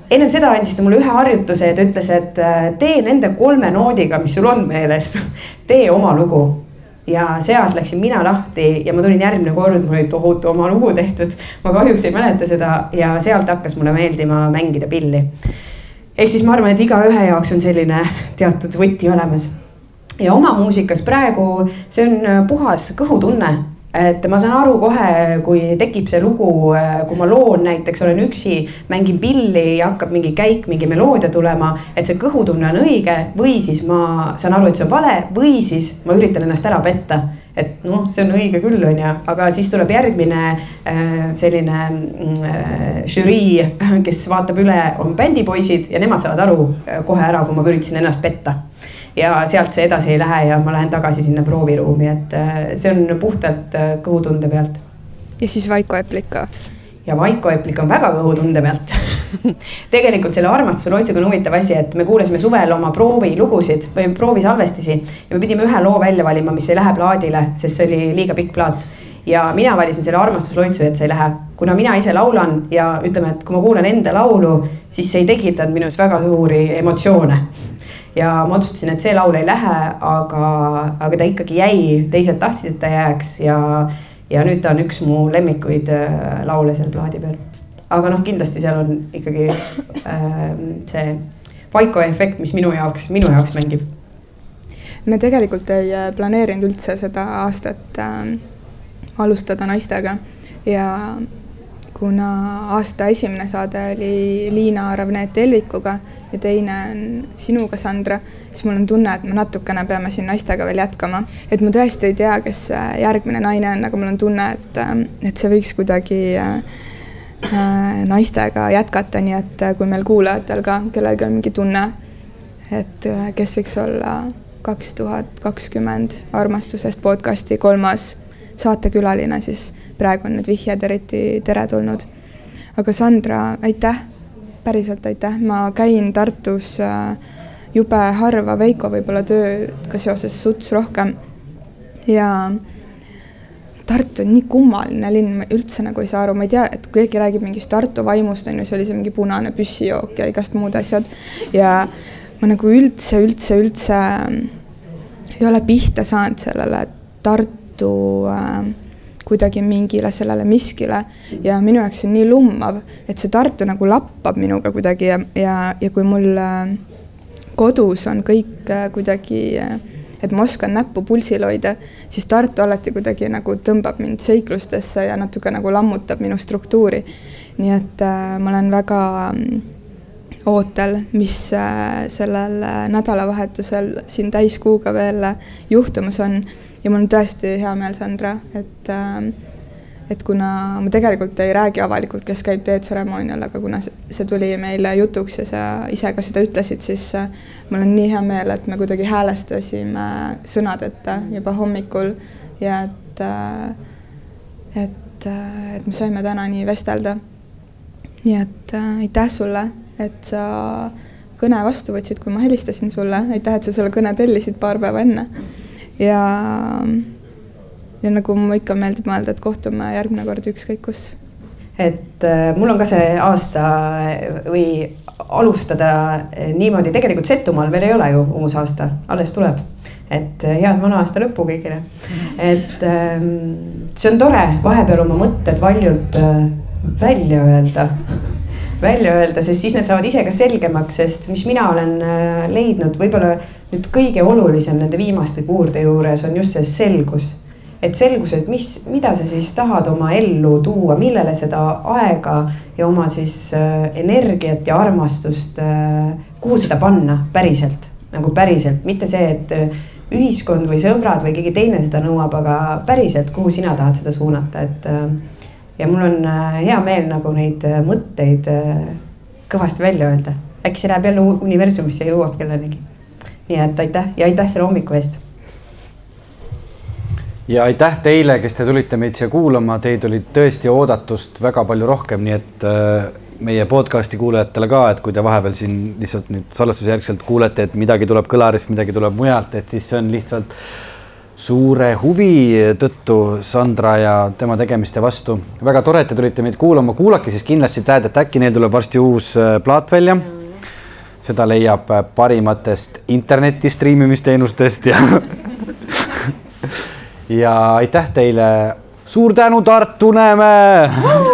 Speaker 3: ennem seda andis ta mulle ühe harjutuse ja ta ütles, et äh, tee nende kolme noodiga, mis sul on meeles, tee oma lugu ja sealt läksin mina lahti ja ma tulin järgmine kord, mul oli tohutu oma lugu tehtud. ma kahjuks ei mäleta seda ja sealt hakkas mulle meeldima mängida pilli. ehk siis ma arvan, et igaühe jaoks on selline teatud võti olemas. Ja oma muusikas praegu see on puhas kõhutunne. Et ma saan aru kohe, kui tekib see lugu, kui ma loon näiteks, olen üksi, mängin pilli hakkab mingi käik, mingi meloodia tulema, et see kõhutunne on õige või siis ma saan aru, et see on vale või siis ma üritan ennast ära petta. Et noh, see on õige küll, on ju, aga siis tuleb järgmine äh, selline äh, žürii, kes vaatab üle, on bändipoisid ja nemad saavad aru äh, kohe ära, kui ma üritasin ennast petta ja sealt see edasi ei lähe ja ma lähen tagasi sinna prooviruumi, et äh, see on puhtalt äh, kõhutunde pealt.
Speaker 1: ja siis Vaiko Eplik ka?
Speaker 3: ja Vaiko Eplik on väga kõhutunde pealt tegelikult selle armastuse loitsuga on huvitav asi, et me kuulasime suvel oma proovilugusid või proovisalvestisi ja me pidime ühe loo välja valima, mis ei lähe plaadile, sest see oli liiga pikk plaat ja mina valisin selle armastusloitsu, et see ei lähe, kuna mina ise laulan ja ütleme, et kui ma kuulan enda laulu, siis see ei tekitanud minus väga suuri emotsioone ja ma otsustasin, et see laul ei lähe, aga, aga ta ikkagi jäi, teised tahtsid, et ta jääks ja, ja nüüd ta on üks mu lemmikuid äh, laule seal plaadi peal. aga noh, kindlasti seal on ikkagi äh, see Vaiko efekt, mis minu jaoks, minu jaoks mängib.
Speaker 1: me tegelikult ei äh, planeerinud üldse seda aastat äh, alustada naistega ja kuna aasta esimene saade oli Liina Ravneet Elvikuga ja teine on sinuga, Sandra, siis mul on tunne, et me natukene peame siin naistega veel jätkama. et ma tõesti ei tea, kes järgmine naine on, aga mul on tunne, et, et see võiks kuidagi äh, naistega jätkata, nii et kui meil kuulajatel ka kellelgi on mingi tunne, et kes võiks olla kaks tuhat kakskümmend armastusest podcasti kolmas saatekülaline, siis praegu on need vihjed eriti teretulnud. aga Sandra, aitäh, päriselt aitäh, ma käin Tartus äh, jube harva, Veiko võib-olla tööga seoses suts rohkem. ja Tartu on nii kummaline linn, ma üldse nagu ei saa aru, ma ei tea, et kui keegi räägib mingist Tartu vaimust, on ju, see oli see mingi punane püssijook ja igast muud asjad. ja ma nagu üldse, üldse, üldse ei ole pihta saanud sellele Tartu äh, kuidagi mingile sellele miskile ja minu jaoks see on nii lummav, et see Tartu nagu lappab minuga kuidagi ja, ja, ja kui mul äh, kodus on kõik äh, kuidagi, äh, et ma oskan näppu pulsil hoida, siis Tartu alati kuidagi nagu tõmbab mind seiklustesse ja natuke nagu lammutab minu struktuuri. nii et äh, ma olen väga mm, ootel, mis sellel nädalavahetusel siin täiskuuga veel juhtumas on ja mul on tõesti hea meel, Sandra, et äh, et kuna ma tegelikult ei räägi avalikult, kes käib teetseremoonial, aga kuna see tuli meile jutuks ja sa ise ka seda ütlesid, siis äh, mul on nii hea meel, et me kuidagi häälestasime sõnadeta juba hommikul ja et äh, et, äh, et me saime täna nii vestelda. nii et äh, aitäh sulle, et sa kõne vastu võtsid, kui ma helistasin sulle, aitäh, et sa selle kõne tellisid paar päeva enne ja, ja nagu mul ikka meeldib mõelda, et kohtume järgmine kord ükskõik kus.
Speaker 3: et äh, mul on ka see aasta või alustada niimoodi, tegelikult Setumaal veel ei ole ju uus aasta, alles tuleb et äh, head vana aasta lõppu kõigile. et ähm, see on tore vahepeal oma mõtted valjult äh, välja öelda, välja öelda, sest siis need saavad ise ka selgemaks, sest mis mina olen äh, leidnud, võib-olla nüüd kõige olulisem nende viimaste kuurde juures on just see selgus. et selgus, et mis, mida sa siis tahad oma ellu tuua, millele seda aega ja oma siis äh, energiat ja armastust äh,, kuhu seda panna päriselt, nagu päriselt, mitte see, et ühiskond või sõbrad või keegi teine seda nõuab, aga päriselt, kuhu sina tahad seda suunata, et ja mul on äh, hea meel nagu neid äh, mõtteid äh, kõvasti välja öelda. äkki see läheb jälle universumisse ja jõuab kellenigi. nii et aitäh ja aitäh selle hommiku eest.
Speaker 2: ja aitäh teile, kes te tulite meid siia kuulama, teid oli tõesti oodatust väga palju rohkem, nii et meie podcast'i kuulajatele ka, et kui te vahepeal siin lihtsalt nüüd salvestusjärgselt kuulete, et midagi tuleb kõlarist, midagi tuleb mujalt, et siis see on lihtsalt suure huvi tõttu Sandra ja tema tegemiste vastu. väga tore, et te tulite meid kuulama, kuulake siis kindlasti Tähedet äkki, neil tuleb varsti uus äh, plaat välja. seda leiab äh, parimatest interneti striimimisteenustest ja ja aitäh teile. suur tänu, Tartu, näeme